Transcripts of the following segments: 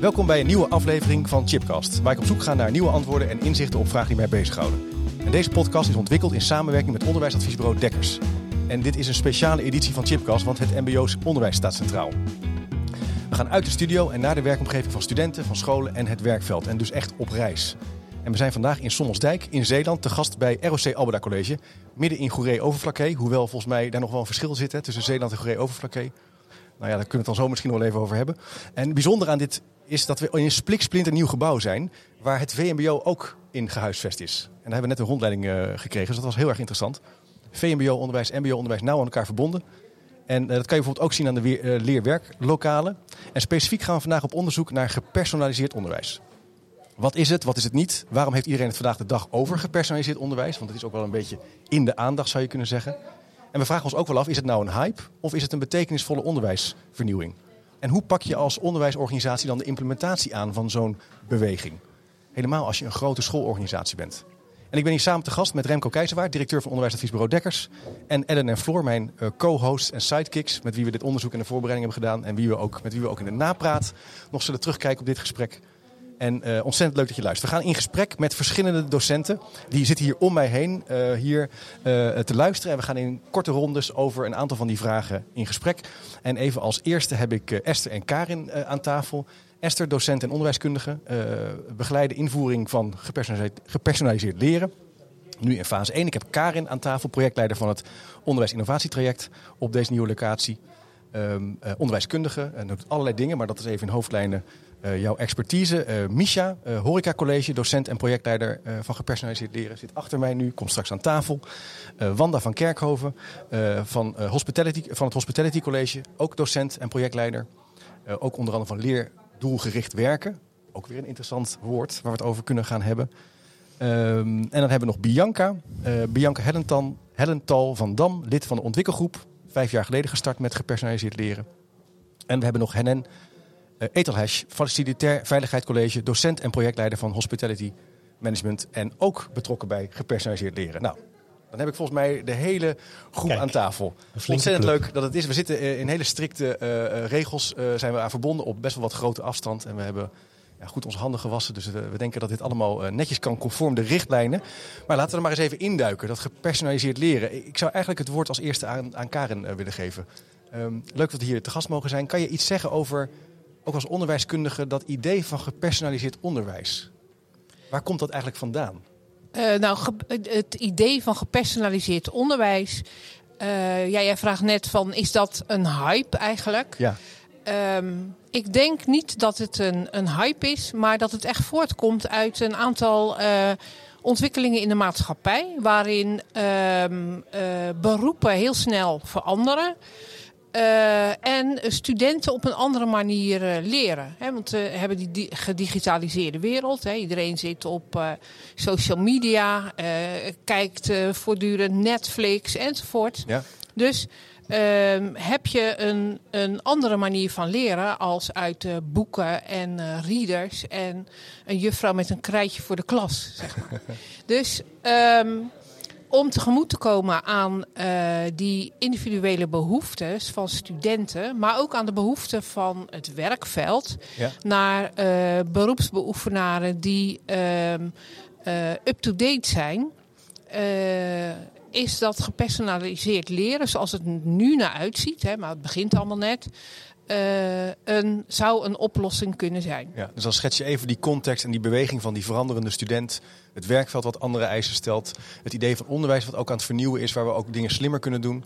Welkom bij een nieuwe aflevering van Chipcast, waar ik op zoek ga naar nieuwe antwoorden en inzichten op vragen die mij bezighouden. En deze podcast is ontwikkeld in samenwerking met onderwijsadviesbureau Dekkers. En dit is een speciale editie van Chipcast, want het MBO's onderwijs staat centraal. We gaan uit de studio en naar de werkomgeving van studenten, van scholen en het werkveld. En dus echt op reis. En we zijn vandaag in Sommelsdijk in Zeeland te gast bij ROC Alberda College. Midden in Goeree-Overflakkee. Hoewel volgens mij daar nog wel een verschil zit hè, tussen Zeeland en Goeree-Overflakkee. Nou ja, daar kunnen we het dan zo misschien wel even over hebben. En bijzonder aan dit is dat we in een nieuw gebouw zijn. Waar het VMBO ook in gehuisvest is. En daar hebben we net een rondleiding uh, gekregen. Dus dat was heel erg interessant. VMBO-onderwijs, MBO-onderwijs nauw aan elkaar verbonden. En uh, dat kan je bijvoorbeeld ook zien aan de uh, leerwerklokalen. En specifiek gaan we vandaag op onderzoek naar gepersonaliseerd onderwijs. Wat is het, wat is het niet? Waarom heeft iedereen het vandaag de dag over gepersonaliseerd onderwijs? Want het is ook wel een beetje in de aandacht, zou je kunnen zeggen. En we vragen ons ook wel af, is het nou een hype of is het een betekenisvolle onderwijsvernieuwing? En hoe pak je als onderwijsorganisatie dan de implementatie aan van zo'n beweging? Helemaal als je een grote schoolorganisatie bent. En ik ben hier samen te gast met Remco Keizerwaard, directeur van onderwijsadviesbureau Dekkers. En Ellen en Floor, mijn uh, co-hosts en sidekicks, met wie we dit onderzoek en de voorbereiding hebben gedaan. En wie we ook, met wie we ook in de napraat nog zullen terugkijken op dit gesprek. En uh, ontzettend leuk dat je luistert. We gaan in gesprek met verschillende docenten. Die zitten hier om mij heen uh, hier uh, te luisteren. En we gaan in korte rondes over een aantal van die vragen in gesprek. En even als eerste heb ik Esther en Karin aan tafel. Esther, docent en onderwijskundige, begeleide invoering van gepersonaliseerd, leren. Nu in fase 1. Ik heb Karin aan tafel, projectleider van het onderwijs-innovatietraject op deze nieuwe locatie. Um, onderwijskundige en doet allerlei dingen, maar dat is even in hoofdlijnen uh, jouw expertise. Uh, Misha, uh, Horeca College, docent en projectleider van gepersonaliseerd leren, zit achter mij nu, komt straks aan tafel. Wanda van Kerkhoven van, hospitality, van het Hospitality College, ook docent en projectleider. ook onder andere van leerdoelgericht werken. Ook weer een interessant woord waar we het over kunnen gaan hebben. Um, en dan hebben we nog Bianca. Bianca Hellental, Hellental van Dam, lid van de ontwikkelgroep. Vijf jaar geleden gestart met gepersonaliseerd leren. En we hebben nog Hennen uh, Etelhash, facilitair veiligheidscollege, docent en projectleider van Hospitality Management. En ook betrokken bij gepersonaliseerd leren. Nou, dan heb ik volgens mij de hele groep Kijk, aan tafel. Ontzettend leuk dat het is. We zitten in hele strikte uh, regels, uh, zijn we aan verbonden op best wel wat grote afstand. En we hebben ja, goed onze handen gewassen. Dus we, we denken dat dit allemaal uh, netjes kan conform de richtlijnen. Maar laten we er maar eens even induiken. Dat gepersonaliseerd leren. Ik zou eigenlijk het woord als eerste aan, aan Karen willen geven. Um, leuk dat we hier te gast mogen zijn. Kan je iets zeggen over, ook als onderwijskundige, dat idee van gepersonaliseerd onderwijs? Waar komt dat eigenlijk vandaan? Uh, nou, het idee van gepersonaliseerd onderwijs. ja, jij vraagt net van, is dat een hype eigenlijk? Ja. Um, ik denk niet dat het een, een hype is, maar dat het echt voortkomt uit een aantal uh, ontwikkelingen in de maatschappij. Waarin um, uh, beroepen heel snel veranderen. Uh, en studenten op een andere manier leren. Hè, want we hebben die, die gedigitaliseerde wereld. Hè. Iedereen zit op social media, kijkt voortdurend Netflix enzovoort. Ja. Dus Um, heb je een, een andere manier van leren als uit boeken en readers en een juffrouw met een krijtje voor de klas. Zeg maar. dus um, om tegemoet te komen aan uh, die individuele behoeftes van studenten, maar ook aan de behoeften van het werkveld, ja. naar beroepsbeoefenaren die um, up-to-date zijn is dat gepersonaliseerd leren, zoals het nu naar uitziet, hè, maar het begint allemaal net, uh, een, zou een oplossing kunnen zijn. Ja, dus dan schets je even die context en die beweging van die veranderende student, het werkveld wat andere eisen stelt, het idee van onderwijs wat ook aan het vernieuwen is, waar we ook dingen slimmer kunnen doen.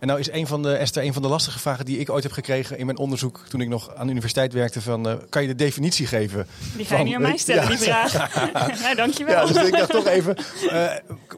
En nou is een van de, Esther, een van de lastige vragen die ik ooit heb gekregen in mijn onderzoek toen ik nog aan de universiteit werkte, van uh, kan je de definitie geven? Die ga je niet aan mij stellen, ja. die vraag. ja, dankjewel. Ja, dus ik dacht toch even, uh,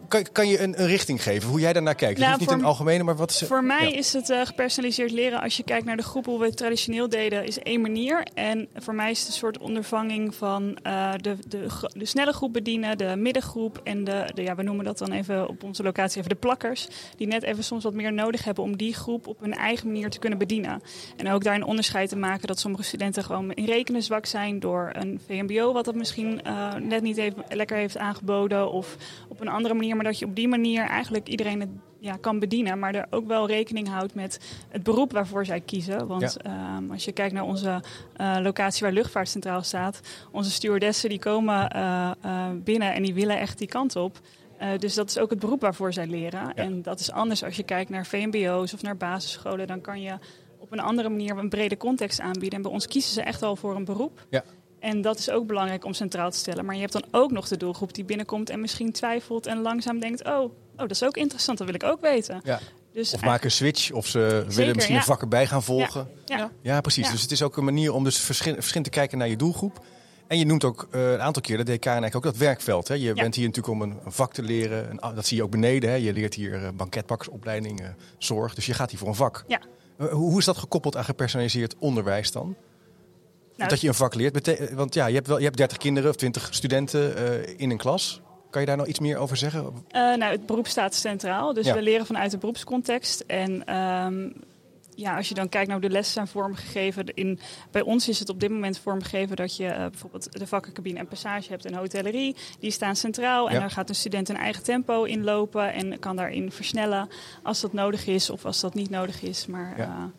kan, kan je een, een richting geven hoe jij daarnaar kijkt? Nou, niet in het algemene, maar wat is Voor mij ja. is het uh, gepersonaliseerd leren. Als je kijkt naar de groep hoe we het traditioneel deden, is één manier. En voor mij is het een soort ondervanging van uh, de, de, de, snelle groep bedienen, de middengroep en de, ja, we noemen dat dan even op onze locatie even de plakkers. Die net even soms wat meer nodig hebben om die groep op hun eigen manier te kunnen bedienen. En ook daar een onderscheid te maken dat sommige studenten gewoon in rekenen zwak zijn door een VMBO, wat dat misschien uh, net niet even lekker heeft aangeboden. Of op een andere manier, maar dat je op die manier eigenlijk iedereen het ja, kan bedienen, maar er ook wel rekening houdt met het beroep waarvoor zij kiezen. Want ja. um, als je kijkt naar onze uh, locatie waar luchtvaart centraal staat, onze stewardessen die komen uh, uh, binnen en die willen echt die kant op. dus dat is ook het beroep waarvoor zij leren. Ja. En dat is anders als je kijkt naar VMBO's of naar basisscholen. Dan kan je op een andere manier een brede context aanbieden. En bij ons kiezen ze echt al voor een beroep. Ja. En dat is ook belangrijk om centraal te stellen. Maar je hebt dan ook nog de doelgroep die binnenkomt en misschien twijfelt en langzaam denkt: oh, oh dat is ook interessant, dat wil ik ook weten. Ja. Dus of maken een switch, of ze Zeker, willen misschien ja. een vak erbij gaan volgen. Ja, ja. precies. Dus het is ook een manier om dus verschil, verschil te kijken naar je doelgroep. En je noemt ook uh, een aantal keer, dat deed eigenlijk ook, dat werkveld. Hè? Je bent hier natuurlijk om een, een vak te leren. Een, dat zie je ook beneden. Hè? Je leert hier uh, banketbakkersopleiding, uh, zorg. Dus je gaat hier voor een vak. Ja. hoe is dat gekoppeld aan gepersonaliseerd onderwijs dan? Nou, dat je een vak leert. Want ja, je hebt, wel, je hebt 30 kinderen of 20 studenten in een klas. Kan je daar nog iets meer over zeggen? Uh, nou, het beroep staat centraal. Dus Ja. we leren vanuit de beroepscontext. En ehm, ja, als je dan kijkt naar hoe de lessen zijn vormgegeven. In, bij ons is het op dit moment vormgegeven dat je uh, bijvoorbeeld de vakkencabine en passage hebt en hotellerie. Die staan centraal. En Ja. daar gaat een student een eigen tempo in lopen. En kan daarin versnellen als dat nodig is of als dat niet nodig is. Maar Ja. ja,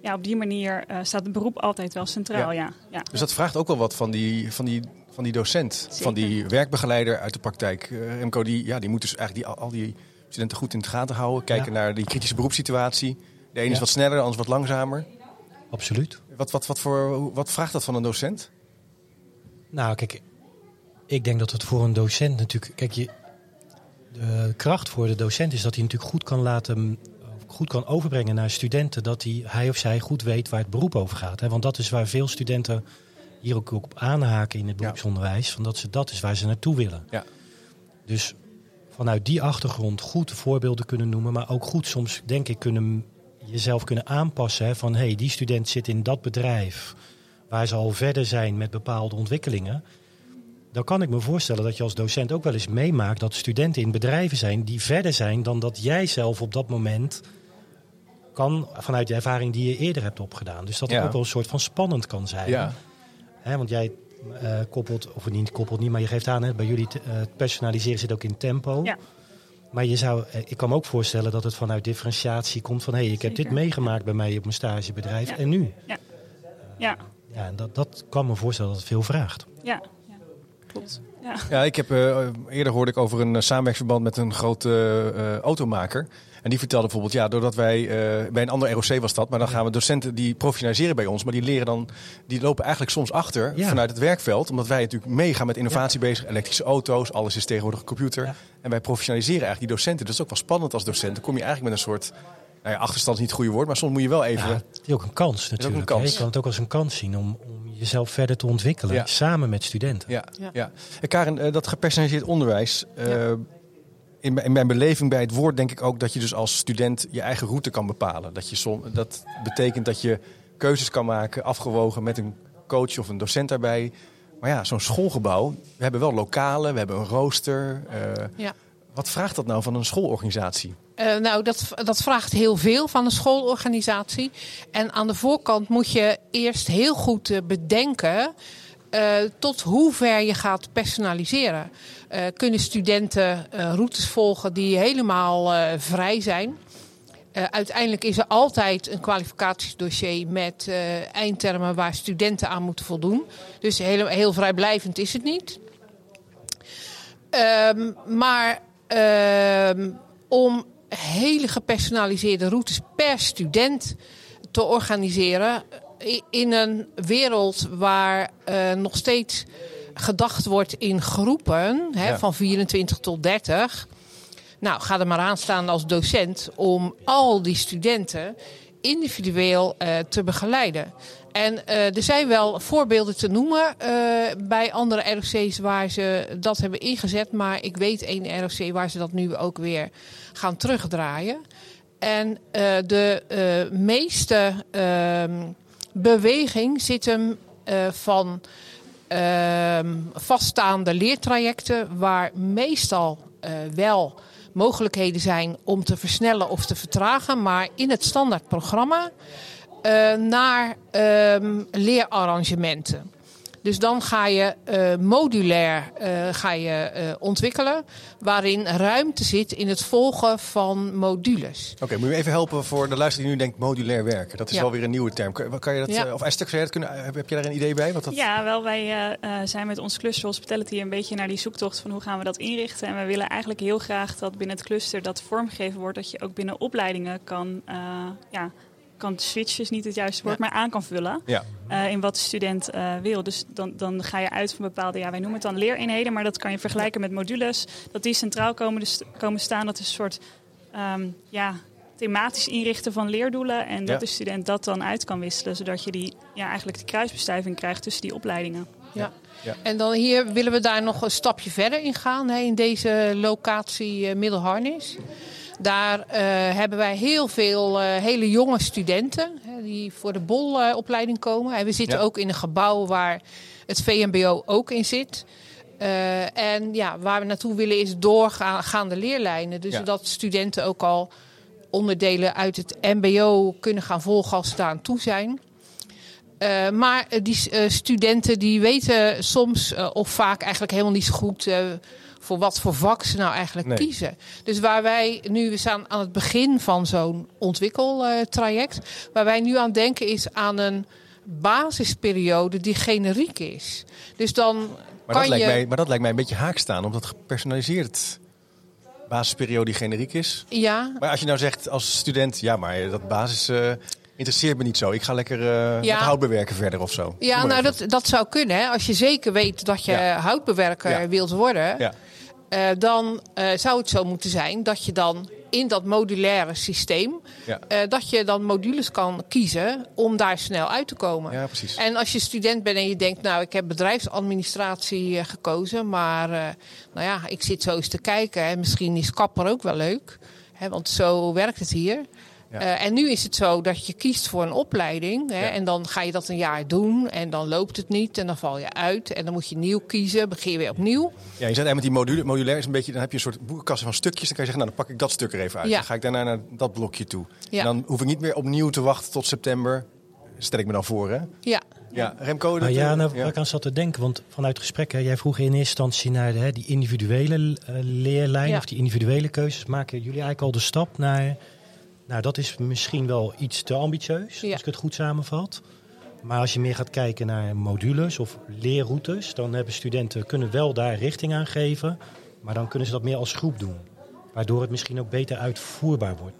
ja op die manier uh, staat het beroep altijd wel centraal. Ja. Ja. Dus dat vraagt ook wel wat van die, van die, van die docent, Zeker. van die werkbegeleider uit de praktijk. Uh, Remco, die, ja, die moet dus eigenlijk die, al die studenten goed in de gaten houden. Kijken naar die kritische beroepssituatie. De ene is wat sneller, de ander is wat langzamer. Absoluut. Wat, wat, wat, voor, wat vraagt dat van een docent? Nou, kijk, ik denk dat het voor een docent natuurlijk. Kijk, je, de kracht voor de docent is dat hij natuurlijk goed kan laten. Goed kan overbrengen naar studenten dat hij, hij of zij goed weet waar het beroep over gaat. Hè? Want dat is waar veel studenten hier ook op aanhaken in het beroepsonderwijs. Van dat, ze, dat is waar ze naartoe willen. Ja. Dus vanuit die achtergrond goed voorbeelden kunnen noemen. Maar ook goed soms, denk ik, kunnen jezelf kunnen aanpassen. Hè? Van hé, hey, die student zit in dat bedrijf waar ze al verder zijn met bepaalde ontwikkelingen. Dan kan ik me voorstellen dat je als docent ook wel eens meemaakt dat studenten in bedrijven zijn die verder zijn dan dat jij zelf op dat moment kan vanuit de ervaring die je eerder hebt opgedaan. Dus dat het Ja. ook wel een soort van spannend kan zijn. Ja. Hè, want jij eh, koppelt, of niet koppelt niet, maar je geeft aan, hè, bij jullie te- eh, het personaliseren zit ook in tempo. Ja. Maar je zou, eh, ik kan me ook voorstellen dat het vanuit differentiatie komt van hé, hey, ik heb dit meegemaakt bij mij op mijn stagebedrijf Ja. en nu. Ja, Ja, en dat, dat kan me voorstellen dat het veel vraagt. ja, ja. klopt. Ja. Ja, ik heb, eh, eerder hoorde ik over een samenwerksverband met een grote eh, automaker. En die vertelde bijvoorbeeld, ja, doordat wij eh, bij een ander ROC was dat, maar dan gaan we docenten die professionaliseren bij ons, maar die leren dan, die lopen eigenlijk soms achter Ja. vanuit het werkveld, omdat wij natuurlijk meegaan met innovatie bezig, elektrische auto's, alles is tegenwoordig een computer. Ja. En wij professionaliseren eigenlijk die docenten. Dat is ook wel spannend als docent. Dan kom je eigenlijk met een soort, nou ja, achterstand is niet het goede woord, maar soms moet je wel even. Ja, het is ook een kans ook natuurlijk. een kans. Je kan het ook als een kans zien om, om jezelf verder te ontwikkelen, Ja. samen met studenten. Ja, ja. Ja. En Karen, eh, dat gepersonaliseerd onderwijs. eh, in, mijn- in mijn beleving bij het woord denk ik ook dat je dus als student je eigen route kan bepalen. Dat, je som, dat betekent dat je keuzes kan maken, afgewogen met een coach of een docent daarbij. Maar ja, zo'n schoolgebouw, we hebben wel lokalen, we hebben een rooster. eh, Ja. Wat vraagt dat nou van een schoolorganisatie? Eh, nou, dat, dat vraagt heel veel van een schoolorganisatie. En aan de voorkant moet je eerst heel goed eh, bedenken eh, tot hoe ver je gaat personaliseren. Eh, kunnen studenten eh, routes volgen die helemaal vrij zijn? Uiteindelijk is er altijd een kwalificatiedossier met eindtermen waar studenten aan moeten voldoen. Dus heel, heel vrijblijvend is het niet. Ehm, maar ehm, om hele gepersonaliseerde routes per student te organiseren in een wereld waar eh, nog steeds gedacht wordt in groepen hè, Ja. van 24 tot 30. Nou, ga er maar aan staan als docent om al die studenten individueel uh, te begeleiden. En uh, er zijn wel voorbeelden te noemen uh, bij andere ROC's waar ze dat hebben ingezet. Maar ik weet één ROC waar ze dat nu ook weer gaan terugdraaien. En de meeste ehm, beweging zit hem van ehm, vaststaande leertrajecten, waar meestal wel mogelijkheden zijn om te versnellen of te vertragen. Maar in het standaardprogramma uh, naar um, leerarrangementen. Dus dan ga je uh, modulair uh, ga je, uh, ontwikkelen, waarin ruimte zit in het volgen van modules. Oké, okay, moet je even helpen voor de luisteraar die nu denkt modulair werken? Dat is ja. wel weer een nieuwe term. Kan, kan je dat, ja. of Esther, zou je dat kunnen, heb, heb je daar een idee bij? Wat dat... Ja, wel, wij zijn met ons cluster Hospitality een beetje naar die zoektocht van hoe gaan we dat inrichten. En we willen eigenlijk heel graag dat binnen het cluster dat vormgegeven wordt, dat je ook binnen opleidingen kan ja, kan switchen is niet het juiste woord, maar aan kan vullen ja. uh, in wat de student uh, wil. Dus dan, dan ga je uit van bepaalde, ja, wij noemen het dan leereenheden, maar dat kan je vergelijken met modules. Dat die centraal komen, dus komen staan, dat is een soort um, ja, thematisch inrichten van leerdoelen. En dat ja. de student dat dan uit kan wisselen, zodat je die, ja, eigenlijk de kruisbestuiving krijgt tussen die opleidingen. Ja. Ja. En dan hier willen we daar nog een stapje verder in gaan, hè, in deze locatie uh, Middelharnis. Daar uh, hebben wij heel veel uh, hele jonge studenten hè, die voor de bolopleiding komen. En we zitten ja. ook in een gebouw waar het VMBO ook in zit. Uh, en ja, waar we naartoe willen is doorgaande leerlijnen. Dus ja. zodat studenten ook al onderdelen uit het MBO kunnen gaan volgen als ze daar aan toe zijn. Uh, maar die uh, studenten die weten soms of vaak eigenlijk helemaal niet zo goed voor wat voor vak ze nou eigenlijk nee. kiezen. Dus waar wij nu, we staan aan het begin van zo'n ontwikkeltraject. Waar wij nu aan denken is aan een basisperiode die generiek is. Dus dan maar, kan dat lijkt je... mij, maar dat lijkt mij een beetje haak staan, omdat gepersonaliseerd basisperiode die generiek is. Ja. Maar als je nou zegt als student, ja, maar dat basis... Uh, interesseert me niet zo. Ik ga lekker uh, ja. verder of zo. Ja, nou dat, dat zou kunnen. Hè. Als je zeker weet dat je ja. houtbewerker ja. wilt worden. Uh, dan uh, zou het zo moeten zijn dat je dan in dat modulaire systeem, ja. uh, dat je dan modules kan kiezen om daar snel uit te komen. Ja, precies. En als je student bent en je denkt, nou ik heb bedrijfsadministratie gekozen, maar nou ja, ik zit zo eens te kijken en misschien is kapper ook wel leuk, hè, want zo werkt het hier. Ja. Uh, en nu is het zo dat je kiest voor een opleiding. Hè, ja. En dan ga je dat een jaar doen. En dan loopt het niet. En dan val je uit. En dan moet je nieuw kiezen. Begin je weer opnieuw. Ja, je zegt met die module, modulair is een beetje. Dan heb je een soort boekenkassen van stukjes. Dan kan je zeggen, nou dan pak ik dat stuk er even uit. Ja. Dan ga ik daarna naar dat blokje toe. En dan hoef ik niet meer opnieuw te wachten tot september. Stel ik me dan voor, hè? Ja. Ja, Remco. Nou ja, nou, waar ik aan zat te denken, want vanuit het gesprek, hè, jij vroeg in eerste instantie naar de, hè, die individuele uh, leerlijn of die individuele keuzes. Maken jullie eigenlijk al de stap naar nou, dat is misschien wel iets te ambitieus, ja. als ik het goed samenvat. Maar als je meer gaat kijken naar modules of leerroutes, dan hebben studenten kunnen wel daar richting aan geven. Maar dan kunnen ze dat meer als groep doen. Waardoor het misschien ook beter uitvoerbaar wordt.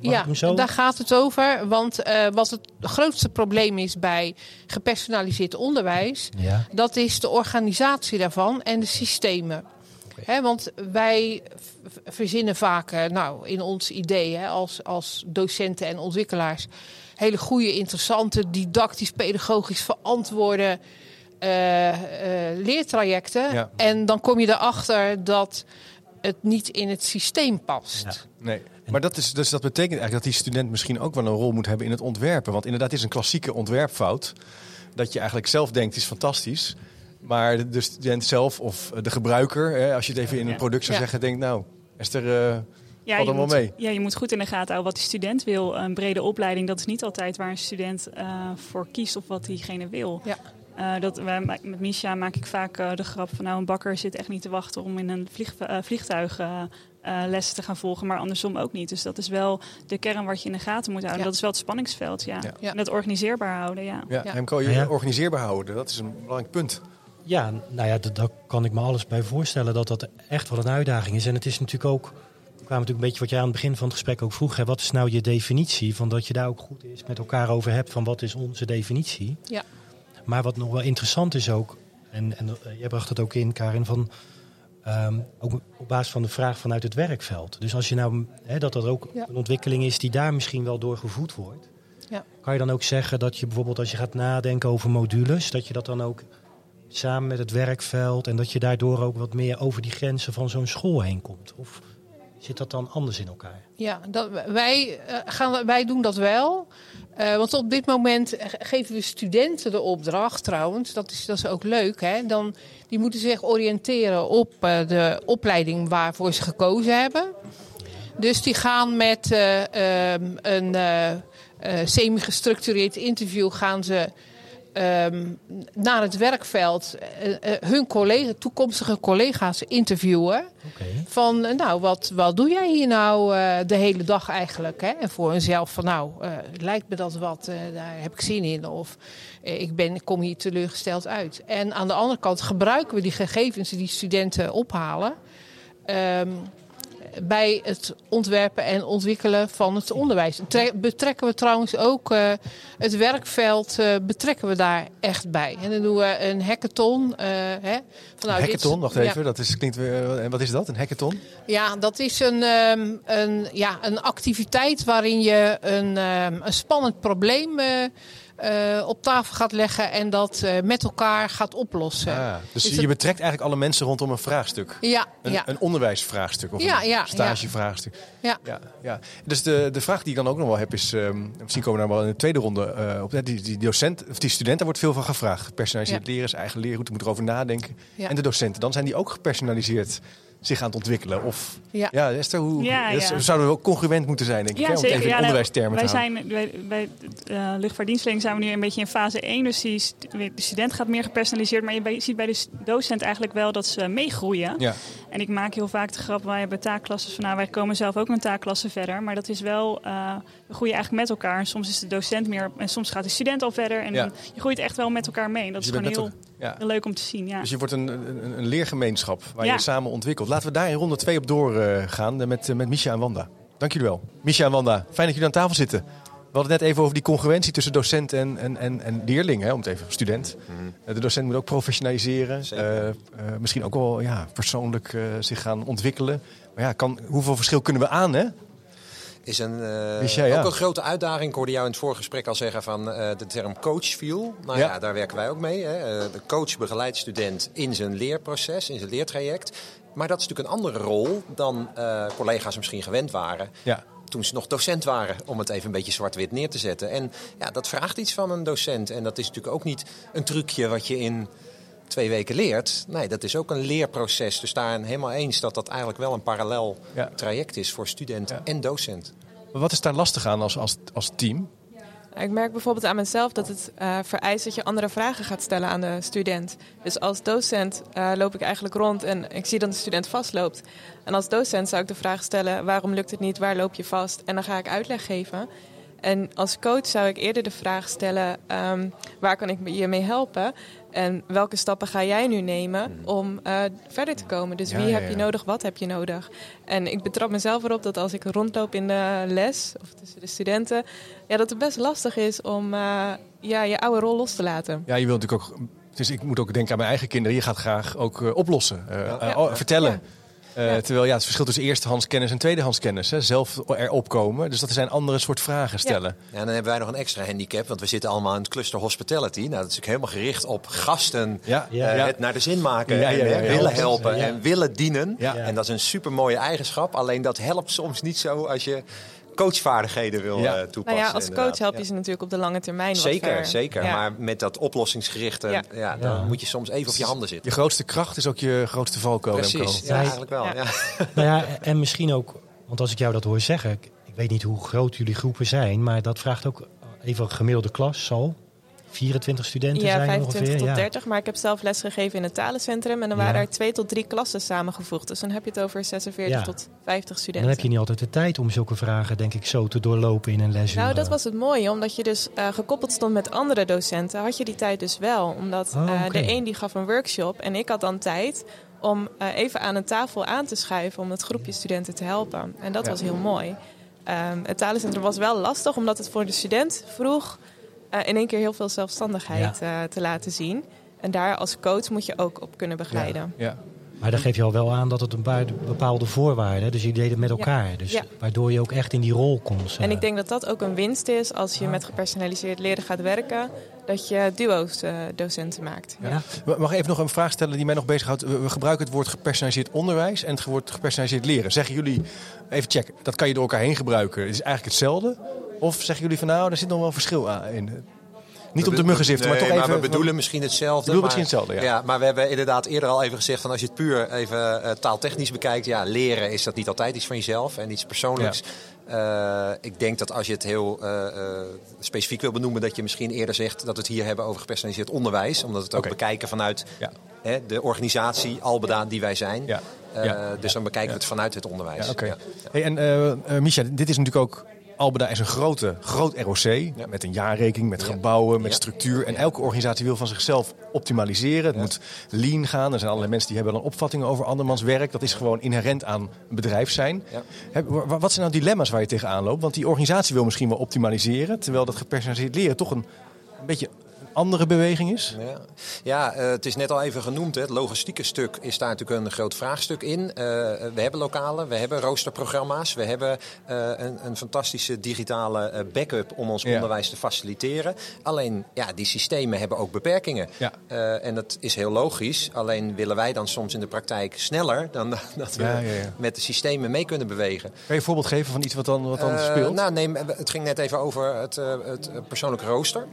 Mag ja, daar gaat het over. Want uh, wat het grootste probleem is bij gepersonaliseerd onderwijs, ja. dat is de organisatie daarvan en de systemen. He, want wij verzinnen vaak, uh, nou, in ons idee hè, als, als docenten en ontwikkelaars, hele goede, interessante, didactisch, pedagogisch verantwoorde uh, uh, leertrajecten. Ja. En dan kom je erachter dat het niet in het systeem past. Ja. Nee. Maar dat, is, dus dat betekent eigenlijk dat die student misschien ook wel een rol moet hebben in het ontwerpen. Want inderdaad, het is een klassieke ontwerpfout. Dat je eigenlijk zelf denkt, is fantastisch. Maar de student zelf of de gebruiker, hè, als je het even in een product zou zeggen, denkt nou, is er. Uh, ja, je moet, mee. ja, je moet goed in de gaten houden wat die student wil. Een brede opleiding, dat is niet altijd waar een student uh, voor kiest of wat diegene wil. Ja. Uh, dat, wij, met Misha maak ik vaak uh, de grap van nou een bakker zit echt niet te wachten om in een vlieg, uh, vliegtuig lessen te gaan volgen, maar andersom ook niet. Dus dat is wel de kern wat je in de gaten moet houden. Ja. Dat is wel het spanningsveld, ja. ja. En dat organiseerbaar houden, ja. Ja, ja. Remco, je organiseerbaar houden, dat is een belangrijk punt. Ja, nou ja, daar kan ik me alles bij voorstellen dat dat echt wel een uitdaging is. En het is natuurlijk ook, we kwamen natuurlijk een beetje wat jij aan het begin van het gesprek ook vroeg. Hè, wat is nou je definitie? Van dat je daar ook goed is met elkaar over hebt van wat is onze definitie. Ja. Maar wat nog wel interessant is ook, en, en uh, jij bracht het ook in Karin, van um, ook op basis van de vraag vanuit het werkveld. Dus als je nou, hè, dat dat ook ja. een ontwikkeling is die daar misschien wel door gevoed wordt. Ja. Kan je dan ook zeggen dat je bijvoorbeeld als je gaat nadenken over modules, dat je dat dan ook samen met het werkveld en dat je daardoor ook wat meer over die grenzen van zo'n school heen komt? Of zit dat dan anders in elkaar? Ja, dat, wij, eh, gaan, wij doen dat wel. Uh, want op dit moment geven we studenten de opdracht trouwens. Dat is, dat is ook leuk. Hè? Dan, die moeten zich oriënteren op uh, de opleiding waarvoor ze gekozen hebben. Dus die gaan met um, een semi-gestructureerd interview gaan ze um, naar het werkveld uh, uh, hun collega, toekomstige collega's interviewen. Okay. Van, uh, nou, wat, wat doe jij hier nou de hele dag eigenlijk? Hè? En voor hunzelf van, nou, lijkt me dat wat, daar heb ik zin in. Of ik ben, kom hier teleurgesteld uit. En aan de andere kant gebruiken we die gegevens die studenten ophalen. Um, bij het ontwerpen en ontwikkelen van het onderwijs. Betrekken we trouwens ook uh, het werkveld, uh, betrekken we daar echt bij. En dan doen we een hackathon. Uh, hè, vanuit een hackathon, wacht even, ja. dat is, klinkt weer, wat is dat, een hackathon? Ja, dat is een, um, een, ja, een activiteit waarin je een, um, een spannend probleem uh, op tafel gaat leggen en dat uh, met elkaar gaat oplossen. Ah, dus, dus je betrekt eigenlijk alle mensen rondom een vraagstuk. Ja, een, ja. een onderwijsvraagstuk of ja, een ja, stagevraagstuk. Ja. Ja, ja. Dus de, de vraag die ik dan ook nog wel heb is, um, misschien komen we daar wel in de tweede ronde uh, op. Die, die docent, of die studenten wordt veel van gevraagd. Gepersonaliseerd leren, zijn eigen leerroute, moet erover nadenken. En de docenten, dan zijn die ook gepersonaliseerd zich aan het ontwikkelen? Of, ja, ja Esther, hoe, ja, ja. Dat zouden we wel congruent moeten zijn, denk ik. Ja, hè, om zeker. even in ja, onderwijstermen wij te houden. zijn, bij, bij uh, luchtvaartdienstverlening zijn we nu een beetje in fase 1. Dus die, de student gaat meer gepersonaliseerd. Maar je ziet bij de docent eigenlijk wel dat ze meegroeien. Ja. En ik maak heel vaak de grap, wij hebben taakklassen van... Nou, wij komen zelf ook met taakklassen verder. Maar dat is wel, uh, we groeien eigenlijk met elkaar. En soms is de docent meer, en soms gaat de student al verder. En Ja. je groeit echt wel met elkaar mee. En dat Dus is gewoon met heel, Ja. heel leuk om te zien. Ja. Dus je wordt een, een, een leergemeenschap waar je samen ontwikkelt. Laten we daar in ronde 2 op doorgaan uh, met, uh, met Misha en Wanda. Dank jullie wel. Misha en Wanda, fijn dat jullie aan tafel zitten. We hadden het net even over die congruentie tussen docent en, en, en, en leerling, hè, om het even student. Uh, de docent moet ook professionaliseren. Uh, uh, misschien ook wel ja, persoonlijk uh, zich gaan ontwikkelen. Maar ja, kan, hoeveel verschil kunnen we aan, hè? Is een, Wist jij, ja. ook een grote uitdaging. Ik hoorde jou in het vorige gesprek al zeggen van de term coach viel. Nou ja. Ja. daar werken wij ook mee. Hè. De coach begeleidt student in zijn leerproces, in zijn leertraject. Maar dat is natuurlijk een andere rol dan collega's misschien gewend waren. Ja. Toen ze nog docent waren, om het even een beetje zwart-wit neer te zetten. En ja, dat vraagt iets van een docent. En dat is natuurlijk ook niet een trucje wat je in twee weken leert. Nee, dat is ook een leerproces. Dus daar helemaal eens dat dat eigenlijk wel een parallel Ja. traject is voor student Ja. en docent. Maar wat is daar lastig aan als, als, als team? Ik merk bijvoorbeeld aan mezelf dat het uh, vereist dat je andere vragen gaat stellen aan de student. Dus als docent uh, loop ik eigenlijk rond en ik zie dat de student vastloopt. En als docent zou ik de vraag stellen: waarom lukt het niet? Waar loop je vast? En dan ga ik uitleg geven. En als coach zou ik eerder de vraag stellen: um, waar kan ik je mee helpen? En welke stappen ga jij nu nemen om uh, verder te komen? Dus Ja, wie ja, heb je nodig, wat heb je nodig? En ik betrap mezelf erop dat als ik rondloop in de les of tussen de studenten, ja, dat het best lastig is om uh, ja, je oude rol los te laten. Ja, je wilt natuurlijk ook. Dus ik moet ook denken aan mijn eigen kinderen. Je gaat graag ook uh, oplossen, uh, Ja. uh, oh, vertellen. Uh, Ja. Terwijl ja, het verschil tussen eerstehands kennis en tweedehands kennis. Hè, zelf erop komen. Dus dat zijn andere soort vragen stellen. Ja, dan hebben wij nog een extra handicap, want we zitten allemaal in het cluster hospitality. Nou, dat is natuurlijk helemaal gericht op gasten Ja, Ja. eh, ja. het naar de zin maken Ja, en ja, ja, hè, ja. willen Ja. helpen Ja. en willen dienen. Ja. En dat is een supermooie eigenschap, alleen dat helpt soms niet zo als je coachvaardigheden wil Ja. eh, toepassen. Nou ja, als coach help Ja. je ze natuurlijk op de lange termijn wat Zeker, ver. zeker. Ja. Maar met dat oplossingsgerichte, ja. Ja. dan Ja. moet je soms even op je handen zitten. Je grootste kracht is ook je grootste valkuil. Precies, ja, eigenlijk wel. Ja. Ja. Nou ja, en misschien ook, want als ik jou dat hoor zeggen, ik, ik weet niet hoe groot jullie groepen zijn, maar dat vraagt ook even een gemiddelde klas zal 24 studenten Ja, zijn 25 ongeveer. tot ja. 30. Maar ik heb zelf lesgegeven in het talencentrum. En dan waren er twee tot drie klassen samengevoegd. Dus dan heb je het over 46 Ja. tot 50 En studenten. dan heb je niet altijd de tijd om zulke vragen, denk ik, zo te doorlopen in een lesuur. Nou, dat was het mooie. Omdat je dus eh, gekoppeld stond met andere docenten, had je die tijd dus wel. Omdat Oh, eh, de een die gaf een workshop en ik had dan tijd om eh, even aan een tafel aan te schuiven om het groepje studenten te helpen. En dat was heel mooi. Ehm, het talencentrum was wel lastig, omdat het voor de student vroeg in één keer heel veel zelfstandigheid eh, te laten zien. En daar als coach moet je ook op kunnen begeleiden. Ja. Maar dan geef je al wel aan dat het een paar bepaalde voorwaarden, dus je deed het met elkaar. Dus Ja. waardoor je ook echt in die rol komt. En eh. ik denk dat dat ook een winst is als je met gepersonaliseerd leren gaat werken. Dat je duo's eh, docenten maakt. Ja. Ja. Mag ik even nog een vraag stellen die mij nog bezighoudt? We, we gebruiken het woord gepersonaliseerd onderwijs en het woord gepersonaliseerd leren. Zeggen jullie, even check, dat kan je door elkaar heen gebruiken. Het is eigenlijk hetzelfde? Of zeggen jullie van nou, daar zit nog wel verschil aan in? Niet om te muggen ziften, maar toch even... Maar we bedoelen misschien hetzelfde. bedoelen maar, misschien hetzelfde, ja. Maar we hebben inderdaad eerder al even gezegd van als je het puur even eh, taaltechnisch bekijkt, ja, leren is dat niet altijd iets van jezelf en iets persoonlijks. Eh, ik denk dat als je het heel eh, eh, specifiek wil benoemen, dat je misschien eerder zegt dat we het hier hebben over gepersonaliseerd onderwijs. Omdat we het ook bekijken vanuit Ja. hè, de organisatie Albeda die wij zijn. Ja. Eh, Ja. Dus dan bekijken we het vanuit het onderwijs. Ja, oké. Ja. Hey, en eh eh, Misha, dit is natuurlijk ook... Albeda is een grote, groot ROC met een jaarrekening, met Ja. gebouwen, met Ja. structuur. En elke organisatie wil van zichzelf optimaliseren. Het moet lean gaan. Er zijn allerlei mensen die hebben dan opvattingen over andermans werk. Dat is gewoon inherent aan een bedrijf zijn. Ja. Wat zijn nou dilemma's waar je tegenaan loopt? Want die organisatie wil misschien wel optimaliseren, terwijl dat gepersonaliseerd leren toch een, een beetje een andere beweging is. Ja, ja eh, het is net al even genoemd. Hè. Het logistieke stuk is daar natuurlijk een groot vraagstuk in. Eh, we hebben lokalen, we hebben roosterprogramma's. We hebben eh, een, een fantastische digitale backup om ons Ja. onderwijs te faciliteren. Alleen, ja, die systemen hebben ook beperkingen. Ja. En dat is heel logisch. Alleen willen wij dan soms in de praktijk sneller dan dat we Ja, met de systemen mee kunnen bewegen. Kan je een voorbeeld geven van iets wat dan, wat dan speelt? Nou, nee, het ging net even over het, het persoonlijke rooster.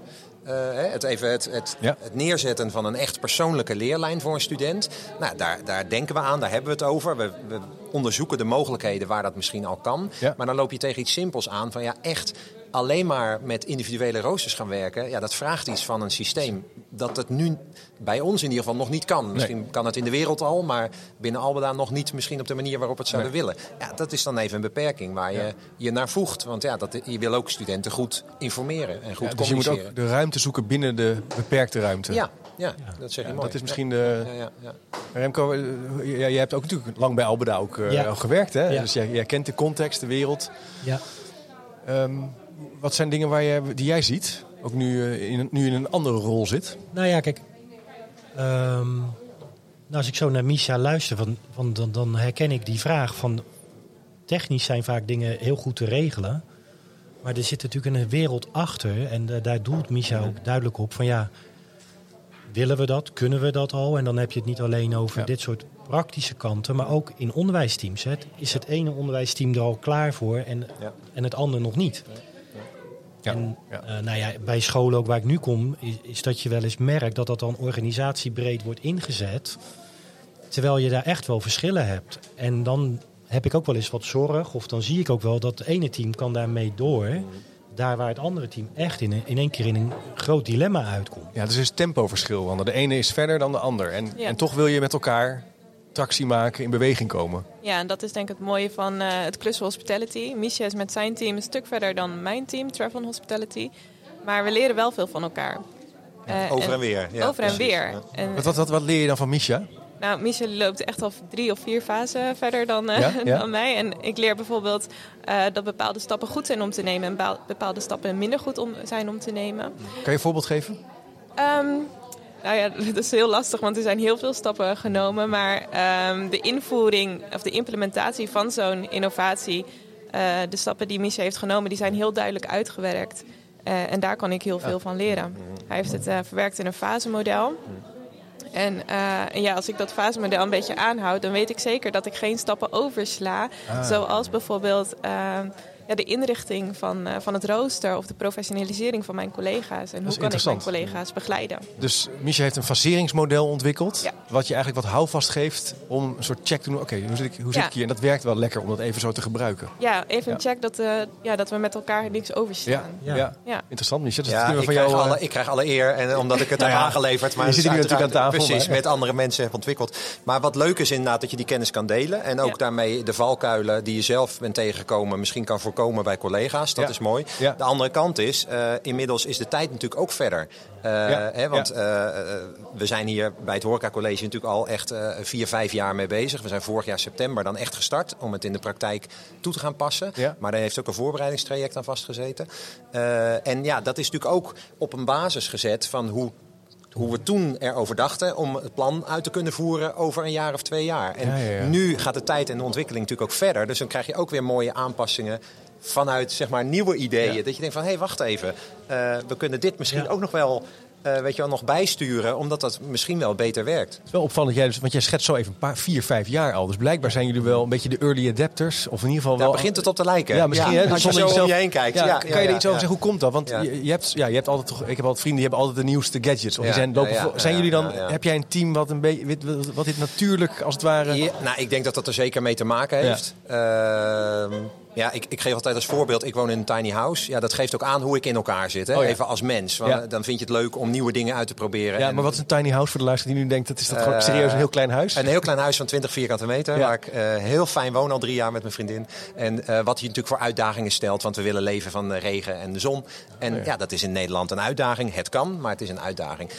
Eh, het, even het, het, Ja. het neerzetten van een echt persoonlijke leerlijn voor een student. Nou, daar, daar denken we aan, daar hebben we het over. We, we onderzoeken de mogelijkheden waar dat misschien al kan. Ja. Maar dan loop je tegen iets simpels aan van ja, echt alleen maar met individuele roosters gaan werken. Ja, dat vraagt iets van een systeem dat het nu bij ons in ieder geval nog niet kan. Misschien kan het in de wereld al, maar binnen Albeda nog niet misschien op de manier waarop we het zouden willen. Ja, dat is dan even een beperking waar je je naar voegt. Want ja, dat, je wil ook studenten goed informeren en goed Ja, dus je moet ook de ruimte zoeken binnen de beperkte ruimte. Ja, ja, dat zeg je Ja, mooi. dat is misschien de... Ja, ja, ja. Remco, eh, ja, jij hebt ook natuurlijk lang bij Albeda ook eh, gewerkt. Hè? Ja. Dus jij, jij kent de context, de wereld. Ja. Ehm, wat zijn dingen waar je, die jij ziet? Ook nu, eh, in, nu in een andere rol zit. Nou ja, kijk. ehm, nou, als ik zo naar Misha luister, van, van, dan, dan herken ik die vraag van... Technisch zijn vaak dingen heel goed te regelen. Maar er zit natuurlijk een wereld achter. En daar doelt Misha ook duidelijk op van ja... Willen we dat? Kunnen we dat al? En dan heb je het niet alleen over Ja. dit soort praktische kanten, maar ook in onderwijsteams. Hè. Is het ene onderwijsteam er al klaar voor en, Ja. en het andere nog niet? Ja. En Ja. eh, nou ja, bij scholen ook waar ik nu kom, is, is dat je wel eens merkt dat dat dan organisatiebreed wordt ingezet. Terwijl je daar echt wel verschillen hebt. En dan heb ik ook wel eens wat zorg, of dan zie ik ook wel dat het ene team kan daarmee door. Daar waar het andere team echt in, een- in één keer in een groot dilemma uitkomt. Ja, dus er is tempoverschil. Want de ene is verder dan de ander. En, Ja. en toch wil je met elkaar tractie maken, in beweging komen. Ja, en dat is denk ik het mooie van eh, het Cluster Hospitality. Misha is met zijn team een stuk verder dan mijn team, Travel Hospitality. Maar we leren wel veel van elkaar. Eh, Over en weer. Ja, over en precies, weer. ja. En, Wat, wat, wat, wat leer je dan van Misha? nou, Misha loopt echt al drie of vier fasen verder dan, eh, Ja, ja. dan mij. En ik leer bijvoorbeeld eh, dat bepaalde stappen goed zijn om te nemen... en bepaal- bepaalde stappen minder goed om, zijn om te nemen. Kan je een voorbeeld geven? Ehm, nou ja, dat is heel lastig, want er zijn heel veel stappen genomen. Maar ehm, de invoering of de implementatie van zo'n innovatie, eh, de stappen die Misha heeft genomen, die zijn heel duidelijk uitgewerkt. Eh, en daar kan ik heel veel van leren. Hij heeft het eh, verwerkt in een fasemodel. En, en ja, als ik dat fasemodel een beetje aanhoud, dan weet ik zeker dat ik geen stappen oversla. Zoals bijvoorbeeld ehm, ja, de inrichting van, eh, van het rooster of de professionalisering van mijn collega's. En hoe kan ik mijn collega's begeleiden? Dus Misha heeft een faseringsmodel ontwikkeld. Ja. Wat je eigenlijk wat houvast geeft om een soort check te doen. Oké, hoe zit, ik, hoe zit Ja. ik hier? En dat werkt wel lekker om dat even zo te gebruiken. Ja, even Ja. een check dat, eh, ja, dat we met elkaar niks Ja, overslaan. ja. Ja. Ja. interessant Misha. Dus dat ik van krijg, jou... eh, alle, ik krijg alle eer en omdat ik het heb ja, aangeleverd. Maar je het zit hier natuurlijk aan tafel, Precies, maar- met andere mensen heb ontwikkeld. Maar wat leuk is inderdaad dat je die kennis kan delen. En ook Ja. daarmee de valkuilen die je zelf bent tegengekomen misschien kan voorkomen bij collega's. Dat Ja. is mooi. Ja. De andere kant is, eh, inmiddels is de tijd natuurlijk ook verder. Ja. hè, want eh, we zijn hier bij het Horeca College natuurlijk al echt vier, vijf jaar mee bezig. We zijn vorig jaar september dan echt gestart om het in de praktijk toe te gaan passen. Ja. Maar daar heeft ook een voorbereidingstraject aan vastgezeten. En ja, dat is natuurlijk ook op een basis gezet van hoe hoe we toen erover dachten om het plan uit te kunnen voeren over een jaar of twee jaar. En Ja, ja, ja. nu gaat de tijd en de ontwikkeling natuurlijk ook verder. Dus dan krijg je ook weer mooie aanpassingen vanuit zeg maar, nieuwe ideeën. Ja. Dat je denkt van, hé, wacht even. eh, we kunnen dit misschien Ja. ook nog wel, eh, weet je wel, nog bijsturen. Omdat dat misschien wel beter werkt. Het is wel opvallend, jij, dus- want jij schetst zo even een paar, vier, vijf jaar al. Dus blijkbaar zijn jullie wel een beetje de early adapters. Of in ieder geval Daar wel... begint het op te lijken. Ja, misschien. hè, als je zo jezelf- om je heen kijkt. Ja, Ja, kan je er iets over zeggen? Hoe komt dat? Want je, je hebt, ja, je hebt altijd toch, ik heb altijd vrienden die hebben altijd de nieuwste gadgets. Of die zijn, lopen zijn jullie dan, heb jij een team wat, een beetje, wat, dit natuurlijk als het ware... Ja, nou, ik denk dat dat er zeker mee te maken heeft. Ehm, ja, ik, ik geef altijd als voorbeeld, ik woon in een tiny house. Ja, dat geeft ook aan hoe ik in elkaar zit. Hè? Oh ja. Even als mens. Want, Ja. eh, Dan vind je het leuk om nieuwe dingen uit te proberen. Ja, En maar wat is een tiny house voor de luisteraar die nu denkt, dat is dat gewoon Eh, serieus een heel klein huis? Een heel klein huis van 20 vierkante meter, Ja. waar ik eh, heel fijn woon al drie jaar met mijn vriendin. En wat je natuurlijk voor uitdagingen stelt, want we willen leven van de regen en de zon. En ja. dat is in Nederland een uitdaging. Het kan, maar het is een uitdaging.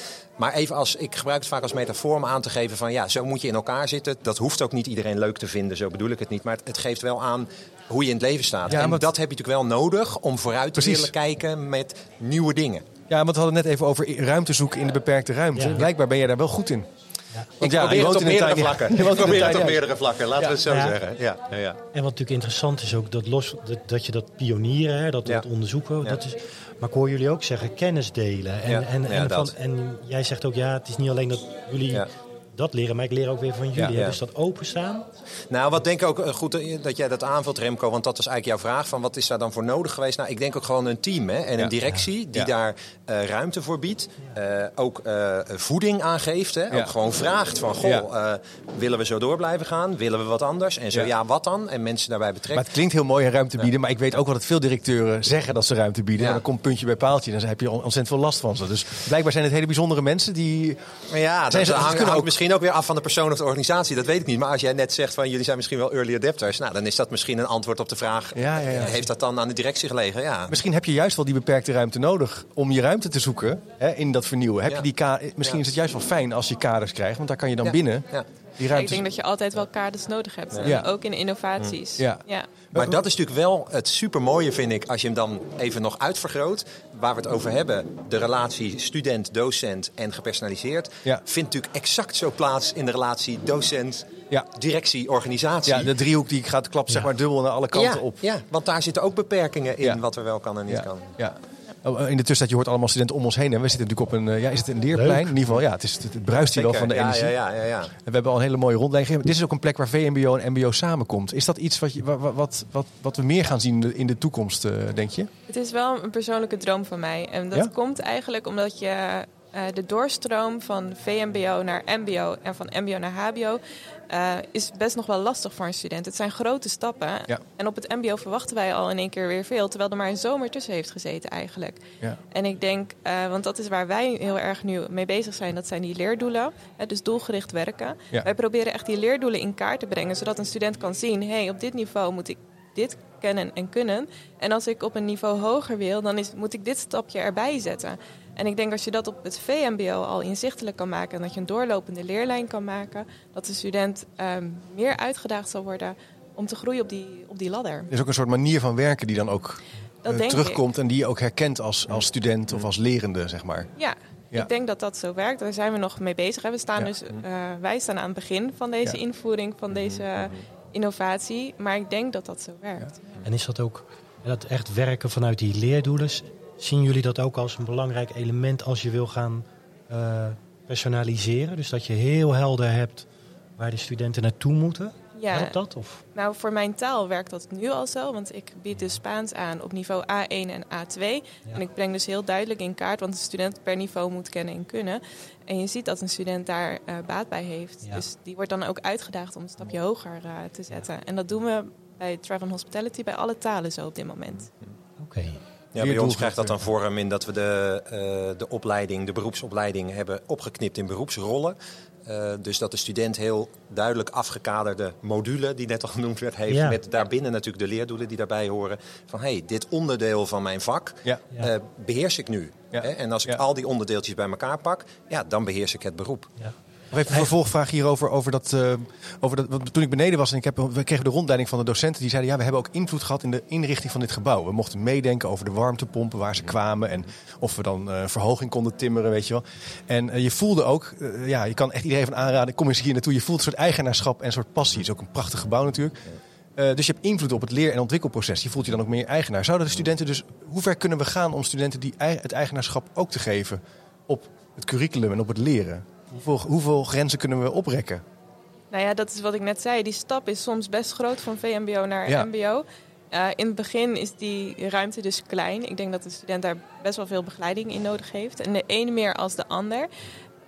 Maar even als, ik gebruik het vaak als metafoor om aan te geven van ja, zo moet je in elkaar zitten. Dat hoeft ook niet iedereen leuk te vinden, zo bedoel ik het niet. Maar het, het geeft wel aan hoe je in het leven staat. Ja, en dat heb je natuurlijk wel nodig om vooruit te willen kijken met nieuwe dingen. Ja, want we hadden het net even over ruimte zoeken in de beperkte ruimte. Ja. Blijkbaar ben jij daar wel goed in. Want ik ja, je probeer het op meerdere vlakken. je Ik probeer het op meerdere vlakken, laten we het zo Ja. zeggen. Ja, ja, ja. En wat natuurlijk interessant is ook dat, los, dat, dat je dat pionieren, hè, dat, Ja. dat onderzoeken. Ja. Dat is, maar ik hoor jullie ook zeggen kennis delen. En, Ja, en, en, van, en jij zegt ook ja, het is niet alleen dat jullie Ja. Dat leren, maar ik leer ook weer van jullie. Ja. Dus dat openstaan. Nou, wat denk ik ook eh, goed eh, dat jij dat aanvult, Remco, want dat was eigenlijk jouw vraag. Van wat is daar dan voor nodig geweest? Nou, ik denk ook gewoon een team hè, en Ja. een directie die Ja. daar eh, ruimte voor biedt. Eh, ook eh, voeding aangeeft. Hè? Ja. Ook gewoon vraagt van, goh, Ja. eh, willen we zo door blijven gaan? Willen we wat anders? En zo Ja. ja, wat dan? En mensen daarbij Maar betrekken. het klinkt heel mooi een ruimte bieden, maar ik weet ook wel dat veel directeuren zeggen dat ze ruimte bieden. Ja. En dan komt puntje bij paaltje en dan heb je ontzettend veel last van ze. Dus blijkbaar zijn het hele bijzondere mensen die... Maar ja, dat ze- hangt ook- misschien ook weer af van de persoon of de organisatie. Dat weet ik niet. Maar als jij net zegt van jullie zijn misschien wel early adapters. Nou, dan is dat misschien een antwoord op de vraag. Ja, ja, ja. Heeft dat dan aan de directie gelegen? Ja. Misschien heb je juist wel die beperkte ruimte nodig om je ruimte te zoeken hè, in dat vernieuwen. Heb je die Misschien is het juist wel fijn als je kaders krijgt, want daar kan je dan Ja. binnen Ik denk dat je altijd wel kaders nodig hebt. Ja. Ook in innovaties. Ja. Ja. Maar dat is natuurlijk wel het supermooie, vind ik, als je hem dan even nog uitvergroot. Waar we het over hebben, de relatie student-docent en gepersonaliseerd. Ja. Vindt natuurlijk exact zo plaats in de relatie docent, Ja. directie, organisatie. Ja, de driehoek die gaat klapt zeg Ja. maar dubbel naar alle kanten ja, op. ja, want daar zitten ook beperkingen in Ja. wat er wel kan en niet Ja. kan. ja. Oh, In de tussentijd, je hoort allemaal studenten om ons heen. En we zitten natuurlijk op een, eh, ja, is het een leerplein? Leuk. In ieder geval, ja, het, is, het, bruist hier wel van de ja, energie. Ja, ja, ja, ja. En we hebben al een hele mooie rondleiding gegeven. Dit is ook een plek waar VMBO en MBO samenkomt. Is dat iets wat, je, wat, wat, wat, wat we meer gaan zien in de, in de toekomst, eh, denk je? Het is wel een persoonlijke droom van mij. En dat Ja? komt eigenlijk omdat je eh, de doorstroom van VMBO naar MBO en van MBO naar HBO eh, is best nog wel lastig voor een student. Het zijn grote stappen. Ja. En op het MBO verwachten wij al in één keer weer veel, terwijl er maar een zomer tussen heeft gezeten eigenlijk. Ja. En ik denk, eh, want dat is waar wij heel erg nu mee bezig zijn, dat zijn die leerdoelen. Hè, dus doelgericht werken. Ja. Wij proberen echt die leerdoelen in kaart te brengen, zodat een student kan zien, hé, hey, op dit niveau moet ik dit kennen en kunnen. En als ik op een niveau hoger wil, dan is, moet ik dit stapje erbij zetten. En ik denk als je dat op het VMBO al inzichtelijk kan maken en dat je een doorlopende leerlijn kan maken, dat de student ehm, meer uitgedaagd zal worden om te groeien op die, op die ladder. Er is ook een soort manier van werken die dan ook eh, terugkomt. En die je ook herkent als, als student of als lerende, zeg maar. Ja, Ja. ik denk dat dat zo werkt. Daar zijn we nog mee bezig. hè. We staan Ja. dus, eh, wij staan aan het begin van deze Ja. invoering, van deze innovatie. Maar ik denk dat dat zo werkt. En is dat ook dat echt werken vanuit die leerdoelen? Zien jullie dat ook als een belangrijk element als je wil gaan eh, personaliseren? Dus dat je heel helder hebt waar de studenten naartoe moeten? Ja, Helpt dat? Of? nou voor mijn taal werkt dat nu al zo. Want ik bied dus Spaans aan op niveau A1 en A2. En ik breng dus heel duidelijk in kaart, want de student per niveau moet kennen en kunnen. En je ziet dat een student daar eh, baat bij heeft. Ja. Dus die wordt dan ook uitgedaagd om een stapje hoger eh, te zetten. En dat doen we bij Travel and Hospitality bij alle talen zo op dit moment. Oké. Ja, bij ons krijgt dat dan vorm in dat we de, eh, de opleiding, de beroepsopleiding hebben opgeknipt in beroepsrollen. Eh, dus dat de student heel duidelijk afgekaderde module, die net al genoemd werd, heeft. Ja. Met daarbinnen natuurlijk de leerdoelen die daarbij horen. Van hé, hey, dit onderdeel van mijn vak Ja. Eh, beheers ik nu. Ja. Hè? En als ik al die onderdeeltjes bij elkaar pak, ja, dan beheers ik het beroep. Nog even een vervolgvraag hierover. Over dat, uh, over dat, want toen ik beneden was en ik heb, we kregen de rondleiding van de docenten. Die zeiden, ja, we hebben ook invloed gehad in de inrichting van dit gebouw. We mochten meedenken over de warmtepompen, waar ze kwamen. En of we dan uh, verhoging konden timmeren, weet je wel. En uh, je voelde ook, ja, je kan echt iedereen van aanraden. Kom eens hier naartoe. Je voelt een soort eigenaarschap en een soort passie. Het is ook een prachtig gebouw natuurlijk. Uh, dus je hebt invloed op het leer- en ontwikkelproces. Je voelt je dan ook meer eigenaar. Zouden de studenten dus, hoe ver kunnen we gaan om studenten die het eigenaarschap ook te geven op het curriculum en op het leren? Hoeveel, hoeveel grenzen kunnen we oprekken? Nou ja, dat is wat ik net zei. Die stap is soms best groot van VMBO naar ja. MBO. Uh, in het begin is die ruimte dus klein. Ik denk dat de student daar best wel veel begeleiding in nodig heeft. En de ene meer als de ander.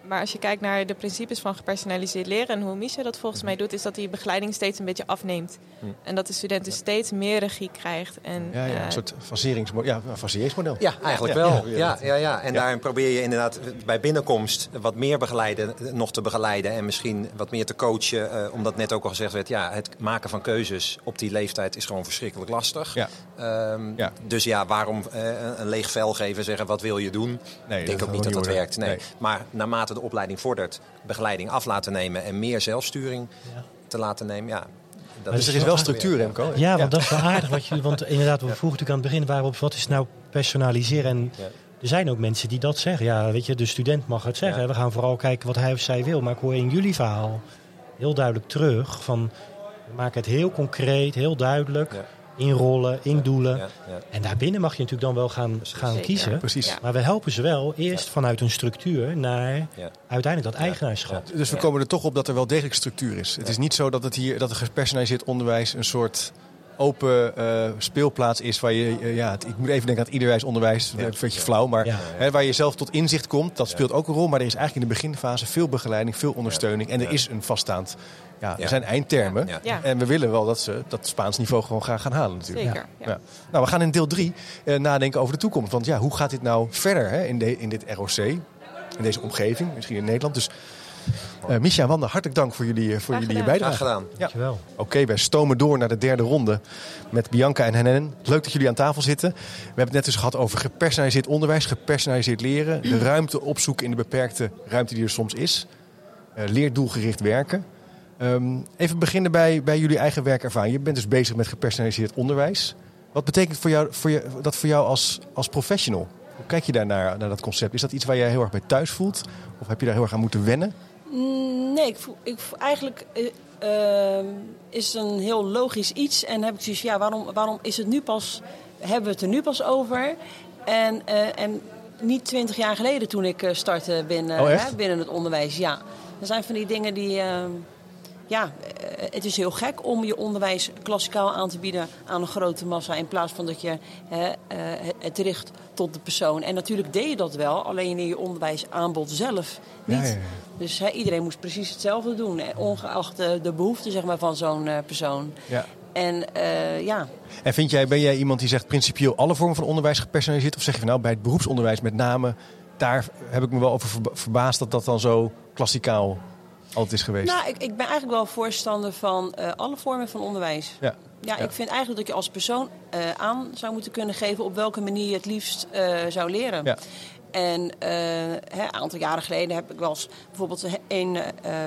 Maar als je kijkt naar de principes van gepersonaliseerd leren en hoe Misha dat volgens mij doet, is dat die begeleiding steeds een beetje afneemt. Hm. En dat de student dus steeds meer regie krijgt. En, ja, ja, een uh, soort faseringsmodel. Ja, faseringsmodel. Ja, eigenlijk wel. Ja, ja, ja, En daarin probeer je inderdaad bij binnenkomst wat meer begeleiden, nog te begeleiden en misschien wat meer te coachen. Uh, omdat net ook al gezegd werd, ja, het maken van keuzes op die leeftijd is gewoon verschrikkelijk lastig. Ja. Um, ja. Dus ja, waarom uh, een leeg vel geven en zeggen wat wil je doen? Nee, ik denk ook niet dat dat werkt. Nee. nee. Maar naarmate de opleiding vordert, begeleiding af laten nemen en meer zelfsturing ja. te laten nemen. Ja, dat dus er is wel structuur, Remco. Ja, ja, want dat is wel aardig. Wat je, want inderdaad, we vroegen natuurlijk aan het begin waarop wat is nou personaliseren. En er zijn ook mensen die dat zeggen. Ja, weet je, de student mag het zeggen. We gaan vooral kijken wat hij of zij wil. Maar ik hoor in jullie verhaal heel duidelijk terug van we maken het heel concreet, heel duidelijk inrollen, indoelen. Ja, ja. En daarbinnen mag je natuurlijk dan wel gaan, gaan kiezen. Precies. Maar we helpen ze wel eerst vanuit een structuur naar uiteindelijk dat eigenaarschap. Dus we komen er toch op dat er wel degelijk structuur is. Het is niet zo dat het hier dat het gepersonaliseerd onderwijs een soort open uh, speelplaats is waar je, uh, ja, ik moet even denken aan het iederwijs onderwijs, ja. een beetje flauw, maar ja. hè, waar je zelf tot inzicht komt, dat speelt ook een rol. Maar er is eigenlijk in de beginfase veel begeleiding, veel ondersteuning en er is een vaststaand ja, er zijn eindtermen. En we willen wel dat ze dat Spaans niveau gewoon graag gaan halen natuurlijk. Zeker. Ja. Nou, we gaan in deel 3 uh, nadenken over de toekomst. Want ja, hoe gaat dit nou verder hè, in, de, in dit ROC? In deze omgeving, misschien in Nederland. Dus uh, Misha en Wanda, hartelijk dank voor jullie, voor jullie bijdrage. Graag gedaan. Ja. Dankjewel. Oké, okay, wij stomen door naar de derde ronde met Bianca en Henen. Leuk dat jullie aan tafel zitten. We hebben het net dus gehad over gepersonaliseerd onderwijs, gepersonaliseerd leren. De ruimte opzoeken in de beperkte ruimte die er soms is. Uh, leerdoelgericht werken. Um, even beginnen bij, bij jullie eigen werkervaring. Je bent dus bezig met gepersonaliseerd onderwijs. Wat betekent voor jou, voor je, dat voor jou als, als professional? Hoe kijk je daar naar, naar dat concept? Is dat iets waar jij heel erg bij thuis voelt? Of heb je daar heel erg aan moeten wennen? Mm, nee, ik voel, ik voel eigenlijk uh, is het een heel logisch iets. En heb ik zoiets ja, waarom, waarom is het nu pas, hebben we het er nu pas over? En, uh, en niet twintig jaar geleden toen ik startte binnen, oh, hè, binnen het onderwijs. Ja, er zijn van die dingen die ehm, ja, eh, het is heel gek om je onderwijs klassikaal aan te bieden aan een grote massa. In plaats van dat je hè, uh, het richt tot de persoon. En natuurlijk deed je dat wel, alleen in je onderwijsaanbod zelf niet. Ja, ja, ja. Dus hè, iedereen moest precies hetzelfde doen, ongeacht de behoeften zeg maar, van zo'n uh, persoon. Ja. En uh, ja. En vind jij, ben jij iemand die zegt principieel alle vormen van onderwijs gepersonaliseerd? Of zeg je van nou bij het beroepsonderwijs met name, daar heb ik me wel over verbaasd dat dat dan zo klassikaal altijd is geweest? Nou, ik, ik ben eigenlijk wel voorstander van uh, alle vormen van onderwijs. Ja. Ja, ja, ik vind eigenlijk dat je als persoon uh, aan zou moeten kunnen geven op welke manier je het liefst uh, zou leren. Ja. En een aantal jaren geleden heb ik wel eens bijvoorbeeld een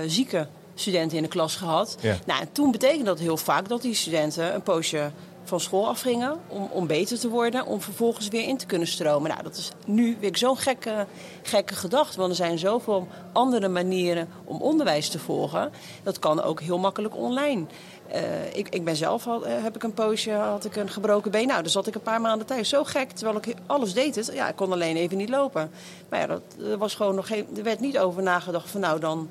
zieke student in de klas gehad. Ja. Nou, en toen betekende dat heel vaak dat die studenten een poosje van school afgingen om, om beter te worden, om vervolgens weer in te kunnen stromen. Nou, dat is nu weer zo'n gekke, gekke gedachte, want er zijn zoveel andere manieren om onderwijs te volgen. Dat kan ook heel makkelijk online. Uh, ik, ik ben zelf uh, heb ik een poosje, had ik een gebroken been. Nou, dan zat ik een paar maanden thuis. Zo gek, terwijl ik alles deed. Ja, ik kon alleen even niet lopen. Maar ja, dat was gewoon nog geen, er werd niet over nagedacht van nou dan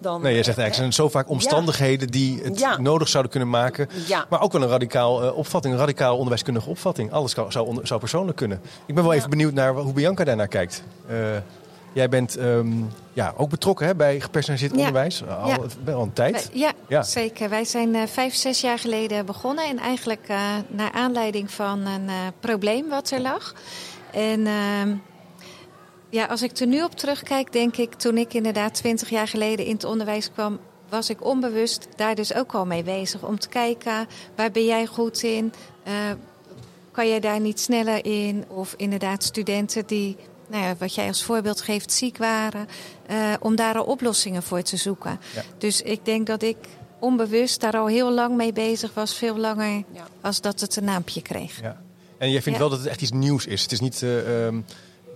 dan, nee, je zegt eigenlijk, er zijn zo vaak omstandigheden die het ja. nodig zouden kunnen maken. Ja. Maar ook wel een radicaal uh, opvatting, een radicaal onderwijskundige opvatting. Alles kan, zou, zou persoonlijk kunnen. Ik ben wel even benieuwd naar hoe Bianca daarnaar kijkt. Uh, jij bent um, ja, ook betrokken hè, bij gepersonaliseerd onderwijs. Al, al een tijd. Ja, zeker. Wij zijn uh, vijf, zes jaar geleden begonnen. En eigenlijk naar aanleiding van een probleem wat er lag. En ehm, ja, als ik er nu op terugkijk, denk ik, toen ik inderdaad twintig jaar geleden in het onderwijs kwam, was ik onbewust daar dus ook al mee bezig. Om te kijken, waar ben jij goed in? Uh, kan jij daar niet sneller in? Of inderdaad studenten die nou ja, wat jij als voorbeeld geeft, ziek waren, om daar al oplossingen voor te zoeken. Dus ik denk dat ik onbewust daar al heel lang mee bezig was, veel langer als dat het een naampje kreeg. Ja. En jij vindt wel dat het echt iets nieuws is. Het is niet uh,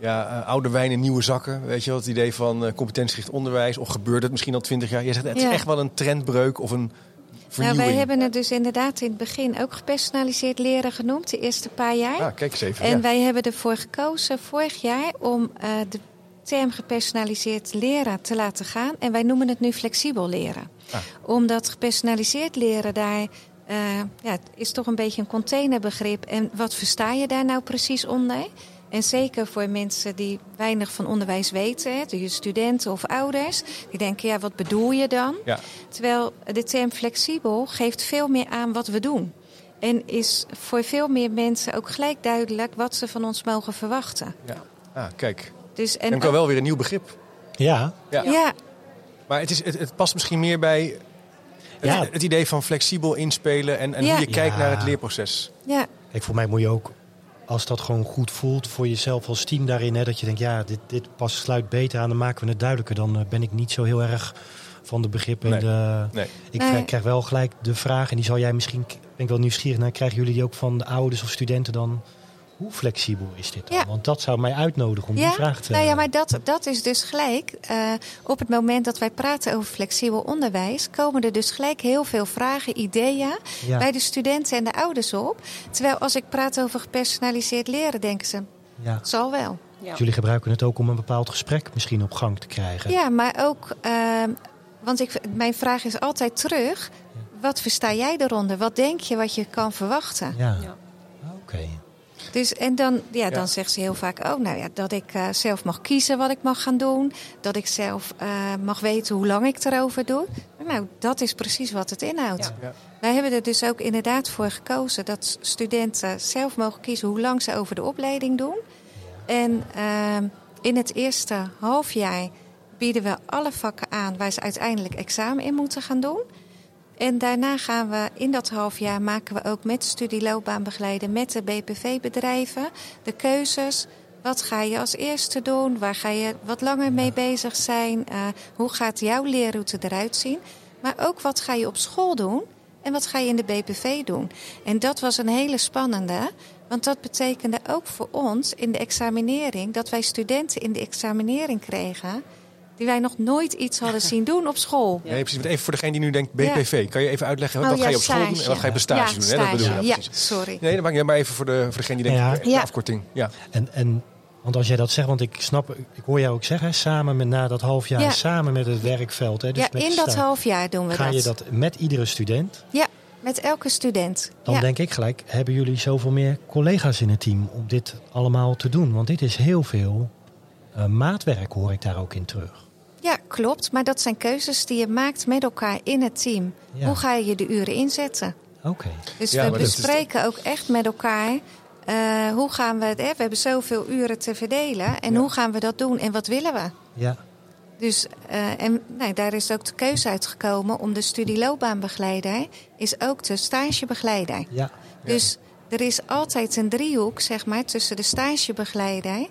ja, oude wijn in nieuwe zakken. Weet je wel, het idee van uh, competentiegericht onderwijs. Of gebeurt het misschien al twintig jaar? Je zegt het is echt wel een trendbreuk of een nou, wij hebben het dus inderdaad in het begin ook gepersonaliseerd leren genoemd, de eerste paar jaar. Ah, kijk eens even. En wij hebben ervoor gekozen vorig jaar om uh, de term gepersonaliseerd leren te laten gaan. En wij noemen het nu flexibel leren. Ah. Omdat gepersonaliseerd leren daar uh, ja, is toch een beetje een containerbegrip. En wat versta je daar nou precies onder? En zeker voor mensen die weinig van onderwijs weten, de studenten of ouders, die denken, ja, wat bedoel je dan? Ja. Terwijl de term flexibel geeft veel meer aan wat we doen. En is voor veel meer mensen ook gelijk duidelijk wat ze van ons mogen verwachten. Ja, ah, kijk. Dus, en, en wel weer een nieuw begrip. Ja. ja. ja. Maar het, is, het, het past misschien meer bij ja. het, idee van flexibel inspelen en, en hoe je kijkt naar het leerproces. Ja. Kijk, voor mij moet je ook als dat gewoon goed voelt voor jezelf als team daarin. Hè, dat je denkt, ja, dit, dit pas sluit beter aan, dan maken we het duidelijker. Dan eh, ben ik niet zo heel erg van de begrippen. Nee. De, nee. Ik krijg wel gelijk de vraag, en die zal jij misschien, ben ik wel nieuwsgierig naar, krijgen jullie die ook van de ouders of studenten dan? Hoe flexibel is dit dan? Ja. Want dat zou mij uitnodigen om die vraag te... Nou ja, maar dat, dat is dus gelijk. Uh, op het moment dat wij praten over flexibel onderwijs... komen er dus gelijk heel veel vragen, ideeën... bij de studenten en de ouders op. Terwijl als ik praat over gepersonaliseerd leren, denken ze... Ja. Het zal wel. Ja. Jullie gebruiken het ook om een bepaald gesprek misschien op gang te krijgen. Ja, maar ook... Uh, want ik, mijn vraag is altijd terug... Wat versta jij eronder? Wat denk je wat je kan verwachten? Ja, oké. Dus, en dan, ja, dan zegt ze heel vaak ook nou ja, dat ik uh, zelf mag kiezen wat ik mag gaan doen. Dat ik zelf uh, mag weten hoe lang ik erover doe. Nou, dat is precies wat het inhoudt. Ja. Wij hebben er dus ook inderdaad voor gekozen dat studenten zelf mogen kiezen hoe lang ze over de opleiding doen. En uh, in het eerste halfjaar bieden we alle vakken aan waar ze uiteindelijk examen in moeten gaan doen. En daarna gaan we in dat halfjaar maken we ook met studieloopbaanbegeleider, met de BPV-bedrijven, de keuzes. Wat ga je als eerste doen? Waar ga je wat langer mee bezig zijn? Uh, hoe gaat jouw leerroute eruit zien? Maar ook wat ga je op school doen? En wat ga je in de BPV doen? En dat was een hele spannende. Want dat betekende ook voor ons in de examinering dat wij studenten in de examinering kregen die wij nog nooit iets hadden zien doen op school. Ja, precies. Even voor degene die nu denkt BPV, kan je even uitleggen wat oh, ga je op school doen en wat ga je op stage doen? Stage. Hè? Dat bedoel je. Ja, sorry. Nee, dan maak je maar even voor, de, voor degene die denkt de afkorting. Ja. En, en want als jij dat zegt, want ik snap, ik hoor jou ook zeggen, samen met na dat half jaar, samen met het werkveld. Hè, dus ja, in dat half jaar doen we ga dat. Ga je dat met iedere student? Ja, met elke student. Dan denk ik gelijk, hebben jullie zoveel meer collega's in het team om dit allemaal te doen? Want dit is heel veel uh, maatwerk, hoor ik daar ook in terug. Ja, klopt. Maar dat zijn keuzes die je maakt met elkaar in het team. Hoe ga je de uren inzetten? Oké. Dus we bespreken ook echt met elkaar. Uh, hoe gaan we het? We hebben zoveel uren te verdelen. En hoe gaan we dat doen en wat willen we? Ja. Dus uh, en, nou, daar is ook de keuze uitgekomen om de studieloopbaanbegeleider is ook de stagebegeleider. Ja. Dus er is altijd een driehoek, zeg maar, tussen de stagebegeleider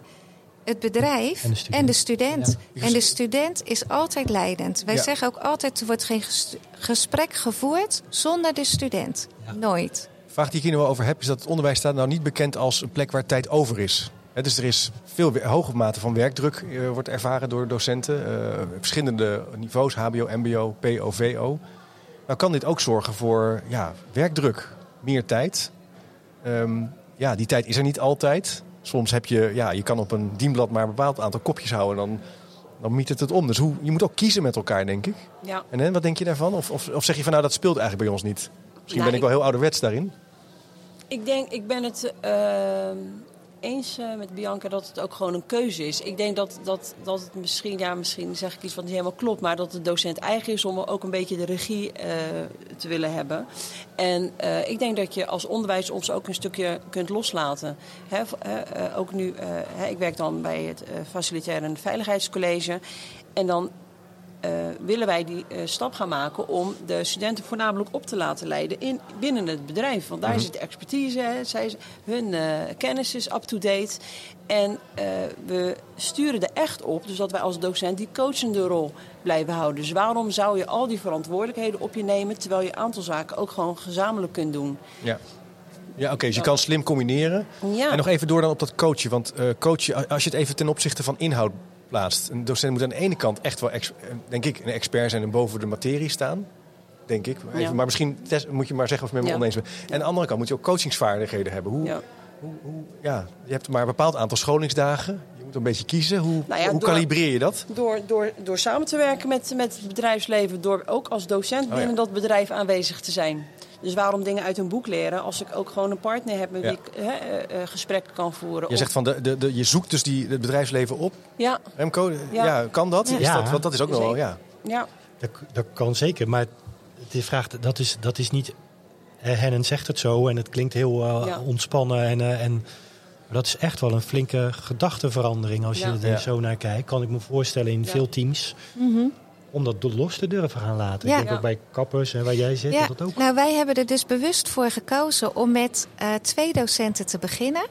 het bedrijf en de student. En de student is altijd leidend. Wij zeggen ook altijd, er wordt geen gesprek gevoerd zonder de student. Nooit. De vraag die ik hier nu over heb, is dat het onderwijs staat nou niet bekend als een plek waar tijd over is. dus er is veel hoge mate van werkdruk uh, wordt ervaren door docenten. Uh, verschillende niveaus, hbo, mbo, po, vo. Nou kan dit ook zorgen voor ja, werkdruk, meer tijd. Um, ja, die tijd is er niet altijd. Soms heb je, ja, je kan op een dienblad maar een bepaald aantal kopjes houden. Dan, dan miet het het om. Dus hoe, je moet ook kiezen met elkaar, denk ik. Ja. En hè, wat denk je daarvan? Of, of, of zeg je van nou, dat speelt eigenlijk bij ons niet? Misschien ben ik wel heel ouderwets daarin. Ik denk, ik ben het. Uh eens uh, met Bianca dat het ook gewoon een keuze is. Ik denk dat, dat, dat het misschien, ja, misschien zeg ik iets wat niet helemaal klopt, maar dat de docent eigen is om ook een beetje de regie uh, te willen hebben. En uh, ik denk dat je als onderwijs ons ook een stukje kunt loslaten. Ook nu, ik werk dan bij het Facilitair en Veiligheidscollege. En dan willen wij die stap gaan maken om de studenten voornamelijk op te laten leiden in, binnen het bedrijf. Want daar mm zit de expertise, hè, zij, hun kennis is up-to-date. En we sturen er echt op, dus dat wij als docent die coachende rol blijven houden. Dus waarom zou je al die verantwoordelijkheden op je nemen, terwijl je een aantal zaken ook gewoon gezamenlijk kunt doen? Ja. Ja, oké. dus je kan slim combineren. En nog even door dan op dat coachen. Want uh, coachen, als je het even ten opzichte van inhoud plaatst. Een docent moet aan de ene kant echt wel, denk ik, een expert zijn en boven de materie staan. Denk ik. Even, Maar misschien moet je maar zeggen of je met me oneens bent. En aan de andere kant moet je ook coachingsvaardigheden hebben. Hoe, hoe, hoe, ja, je hebt maar een bepaald aantal scholingsdagen. Je moet een beetje kiezen. Hoe, nou hoe kalibreer je dat? Door, door, door samen te werken met, met het bedrijfsleven. Door ook als docent oh binnen dat bedrijf aanwezig te zijn. Dus waarom dingen uit een boek leren als ik ook gewoon een partner heb met wie ik hè, uh, gesprekken kan voeren? Je zegt van de, de, de, je zoekt dus die, het bedrijfsleven op. Ja. Remco, ja. kan dat? Is dat? Want dat is ook nog wel, ja. Ja. Dat, dat kan zeker, maar de vraag, dat is, dat is niet. Hennen zegt het zo en het klinkt heel uh, ontspannen. En, uh, en dat is echt wel een flinke gedachteverandering als je er zo naar kijkt. Kan ik me voorstellen in veel teams. Mm -hmm om dat los te durven gaan laten. Ja. Ik denk ook bij kappers en waar jij zit, ja. dat ook. Nou, wij hebben er dus bewust voor gekozen om met uh, twee docenten te beginnen.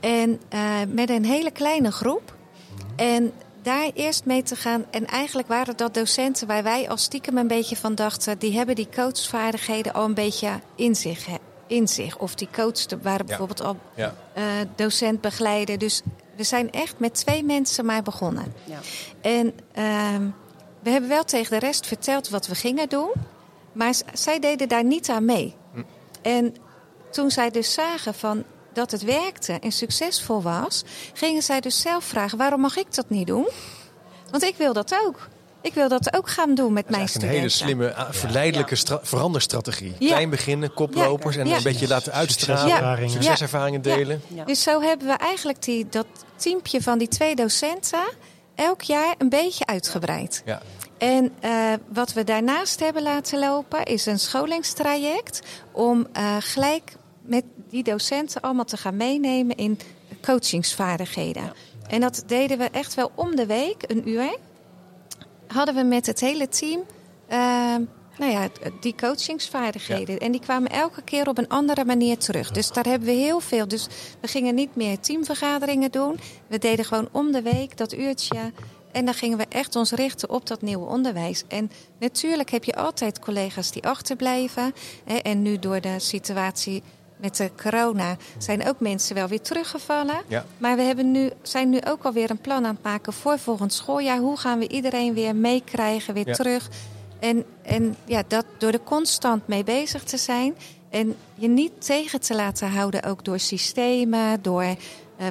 En uh, met een hele kleine groep. En daar eerst mee te gaan. En eigenlijk waren dat docenten waar wij als stiekem een beetje van dachten... die hebben die coachvaardigheden al een beetje in zich. In zich. Of die coachten waren bijvoorbeeld al ja. uh, docent begeleiden. Dus we zijn echt met twee mensen maar begonnen. Ja. En... Uh, we hebben wel tegen de rest verteld wat we gingen doen. Maar zij deden daar niet aan mee. Hm. En toen zij dus zagen van dat het werkte en succesvol was, gingen zij dus zelf vragen: waarom mag ik dat niet doen? Want ik wil dat ook. Ik wil dat ook gaan doen met mijn studenten. Een hele slimme, ah, verleidelijke veranderstrategie. Klein beginnen, koplopers en een beetje laten uitstralen. Succeservaringen delen. Dus zo hebben we eigenlijk die, dat teampje van die twee docenten elk jaar een beetje uitgebreid. Ja. En uh, wat we daarnaast hebben laten lopen is een scholingstraject om uh, gelijk met die docenten allemaal te gaan meenemen in coachingsvaardigheden. En dat deden we echt wel om de week, een uur. Hadden we met het hele team uh, nou ja, die coachingsvaardigheden. En die kwamen elke keer op een andere manier terug. Dus daar hebben we heel veel. Dus we gingen niet meer teamvergaderingen doen. We deden gewoon om de week dat uurtje. En dan gingen we echt ons richten op dat nieuwe onderwijs. En natuurlijk heb je altijd collega's die achterblijven. En nu door de situatie met de corona zijn ook mensen wel weer teruggevallen. Ja. Maar we hebben nu, zijn nu ook alweer een plan aan het maken voor volgend schooljaar. Hoe gaan we iedereen weer meekrijgen, weer terug? En, en ja, dat door er constant mee bezig te zijn. En je niet tegen te laten houden, ook door systemen, door. Uh,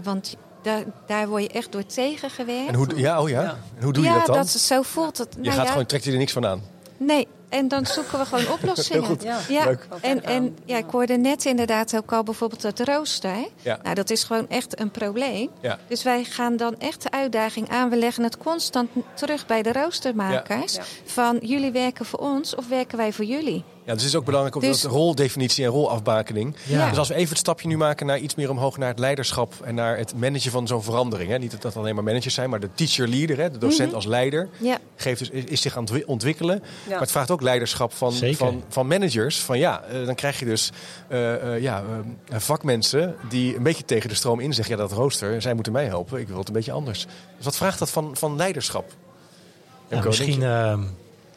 want daar, daar word je echt door tegengewerkt. En hoe, ja, oh ja. En hoe doe je dat dan? Ja, dat zo voelt het. Je nou gaat gewoon, trekt je er niks van aan? Nee, en dan zoeken we gewoon oplossingen. Goed. Ja. En, en ja, ik hoorde net inderdaad ook al bijvoorbeeld het rooster. Ja. Nou, dat is gewoon echt een probleem. Ja. Dus wij gaan dan echt de uitdaging aan. We leggen het constant terug bij de roostermakers. Van jullie werken voor ons of werken wij voor jullie? Ja, dus het is ook belangrijk op dus, roldefinitie en rolafbakening. Ja. Dus als we even het stapje nu maken naar iets meer omhoog naar het leiderschap en naar het managen van zo'n verandering. Hè. Niet dat dat alleen maar managers zijn, maar de teacher-leader, de docent mhm. als leider, ja. geeft dus, is, zich aan het ontwikkelen. Maar het vraagt ook leiderschap van, van, van managers. Van ja, uh, dan krijg je dus uh, uh, ja, vakmensen die een beetje tegen de stroom in zeggen: ja, dat rooster, zij moeten mij helpen. Ik wil het een beetje anders. Dus wat vraagt dat van, van leiderschap? Ja, misschien ehm,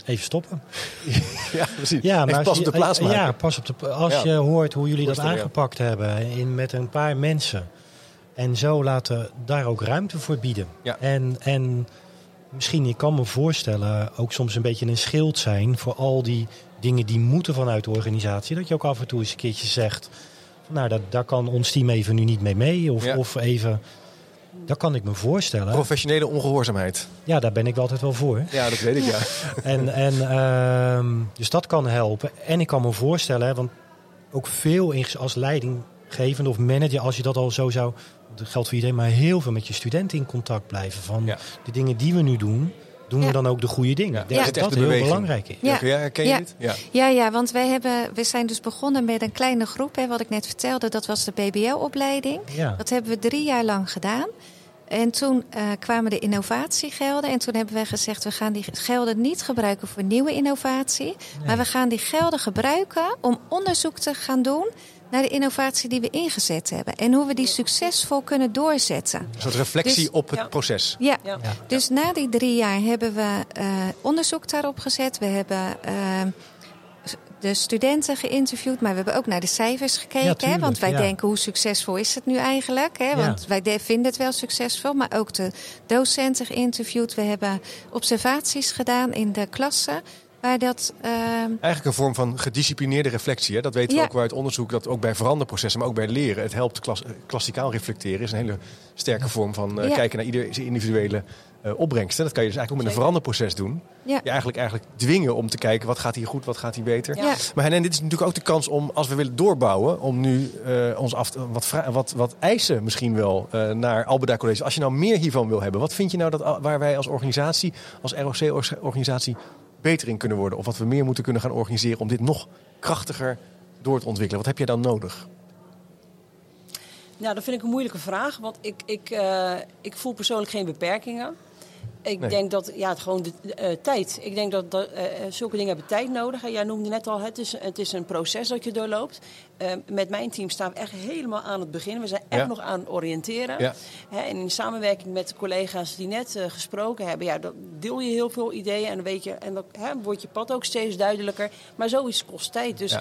Even stoppen. ja, precies. Ja, maar pas op de plaats maken. Ja, pas op de Als je hoort hoe jullie dat aangepakt hebben in, met een paar mensen. En zo laten daar ook ruimte voor bieden. Ja. En, en misschien, ik kan me voorstellen, ook soms een beetje een schild zijn voor al die dingen die moeten vanuit de organisatie. Dat je ook af en toe eens een keertje zegt, nou, dat, daar kan ons team even nu niet mee mee. Of, of even dat kan ik me voorstellen. Professionele ongehoorzaamheid. Ja, daar ben ik altijd wel voor. Ja, dat weet ik, ja. en, en, uh, dus dat kan helpen. En ik kan me voorstellen, want ook veel als leidinggevende of manager, als je dat al zo zou... Dat geldt voor iedereen, maar heel veel met je studenten in contact blijven. Van de dingen die we nu doen, doen we dan ook de goede dingen. Ja. Dat, dat heel belangrijk is. Ja. Ja, herken je dit? Ja. ja, ja, want wij hebben, we zijn dus begonnen met een kleine groep. Hè, wat ik net vertelde, dat was de BBL-opleiding. Dat hebben we drie jaar lang gedaan. En toen uh, kwamen de innovatiegelden. En toen hebben we gezegd: we gaan die gelden niet gebruiken voor nieuwe innovatie. Maar we gaan die gelden gebruiken om onderzoek te gaan doen naar de innovatie die we ingezet hebben. En hoe we die succesvol kunnen doorzetten. Een soort reflectie dus- op het proces. Ja. ja. dus na die drie jaar hebben we uh, onderzoek daarop gezet. We hebben uh, de studenten geïnterviewd, maar we hebben ook naar de cijfers gekeken. hè, want wij denken, hoe succesvol is het nu eigenlijk? Hè? Want wij vinden het wel succesvol, maar ook de docenten geïnterviewd. We hebben observaties gedaan in de klassen. Waar dat, uh... Eigenlijk een vorm van gedisciplineerde reflectie. Hè? Dat weten we ook uit onderzoek, dat ook bij veranderprocessen, maar ook bij leren, het helpt klas klassikaal reflecteren. is een hele sterke vorm van uh, kijken naar ieder individuele uh, opbrengsten. Dat kan je dus eigenlijk ook met een veranderproces doen. Ja. Je eigenlijk, eigenlijk dwingen om te kijken wat gaat hier goed, wat gaat hier beter. Ja. Maar en dit is natuurlijk ook de kans om, als we willen doorbouwen, om nu uh, ons af wat, wat, wat eisen misschien wel uh, naar Albeda College. Als je nou meer hiervan wil hebben, wat vind je nou dat waar wij als organisatie, als ROC-organisatie, beter in kunnen worden? Of wat we meer moeten kunnen gaan organiseren om dit nog krachtiger door te ontwikkelen? Wat heb jij dan nodig? Nou, dat vind ik een moeilijke vraag. Want ik, ik, uh, ik voel persoonlijk geen beperkingen. Ik denk dat, ja, het gewoon de uh, tijd. Ik denk dat, dat uh, zulke dingen hebben tijd nodig. Jij noemde net al, het is, het is een proces dat je doorloopt. Uh, met mijn team staan we echt helemaal aan het begin. We zijn echt nog aan het oriënteren. Ja. Hè, en in samenwerking met de collega's die net gesproken hebben, ja, dan deel je heel veel ideeën en dan weet je, en dan hè, wordt je pad ook steeds duidelijker. Maar zoiets kost tijd. Dus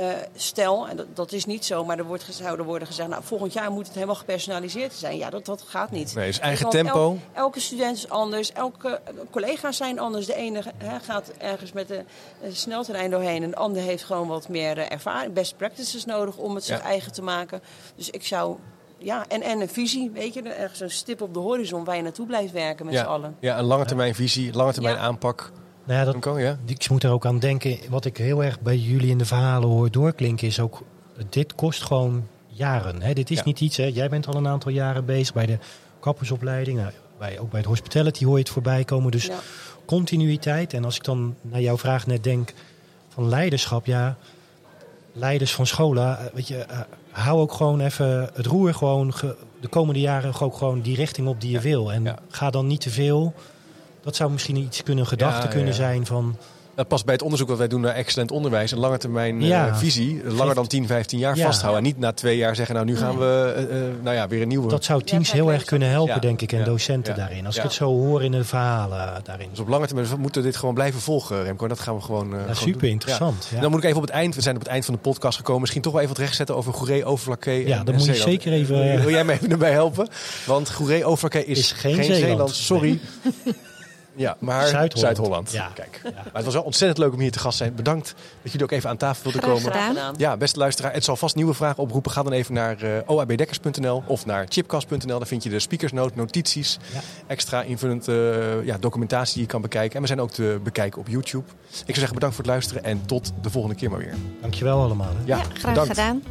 uh, stel, en dat, dat, is niet zo, maar er wordt, zou er worden gezegd... nou, volgend jaar moet het helemaal gepersonaliseerd zijn. Ja, dat, dat gaat niet. Nee, is eigen tempo. elke student is anders, elke collega's zijn anders. De ene gaat ergens met een, snelterrein doorheen... en de ander heeft gewoon wat meer uh, ervaring, best practices nodig... om het zich eigen te maken. Dus ik zou ja, en, en een visie, weet je, ergens een stip op de horizon waar je naartoe blijft werken met ja. z'n allen. Ja, een lange termijn visie, lange termijn aanpak. Nou ja, dat, ja. Ik moet er ook aan denken. Wat ik heel erg bij jullie in de verhalen hoor doorklinken is ook... Dit kost gewoon jaren. Hè? Dit is niet iets... Hè? Jij bent al een aantal jaren bezig bij de kappersopleiding. Nou, bij, ook bij het hospitality hoor je het voorbij komen. Dus continuïteit. En als ik dan naar jouw vraag net denk van leiderschap. Ja, leiders van scholen. Eh, weet je, uh, hou ook gewoon even het roer gewoon... de komende jaren ook gewoon die richting op die je wil. En ga dan niet te veel dat zou misschien iets kunnen, gedachte kunnen zijn van... Dat past bij het onderzoek wat wij doen naar excellent onderwijs. Een lange termijn uh, visie. Langer dan 10, 15 jaar vasthouden. En niet na twee jaar zeggen, nou nu gaan we uh, nou ja, weer een nieuwe... Dat zou teams heel erg kunnen helpen, denk ik. En docenten daarin. Als ik het zo hoor in de verhalen daarin. Dus op lange termijn moeten we dit gewoon blijven volgen, Remco. En dat gaan we gewoon, uh, Super interessant. Dan moet ik even op het eind, we zijn op het eind van de podcast gekomen. Misschien toch wel even wat rechtzetten over Goeree, Overflakke Ja, dan moet je zeker even... Wil jij me even erbij helpen? Want Goeree, Overflakke is, is geen, geen Zeeland. Sorry. Ja, maar Zuid-Holland. ja. Kijk. Maar het was wel ontzettend leuk om hier te gast te zijn. Bedankt dat jullie ook even aan tafel wilden komen. Gedaan. Ja, beste luisteraar. Het zal vast nieuwe vragen oproepen. Ga dan even naar uh, eh, oabdekkers.nl of naar chipcast.nl. Daar vind je de speakersnote, notities, extra invullend uh, ja, documentatie die je kan bekijken. En we zijn ook te bekijken op YouTube. Ik zou zeggen bedankt voor het luisteren en tot de volgende keer maar weer. Dankjewel allemaal. Hè. Ja, graag gedaan.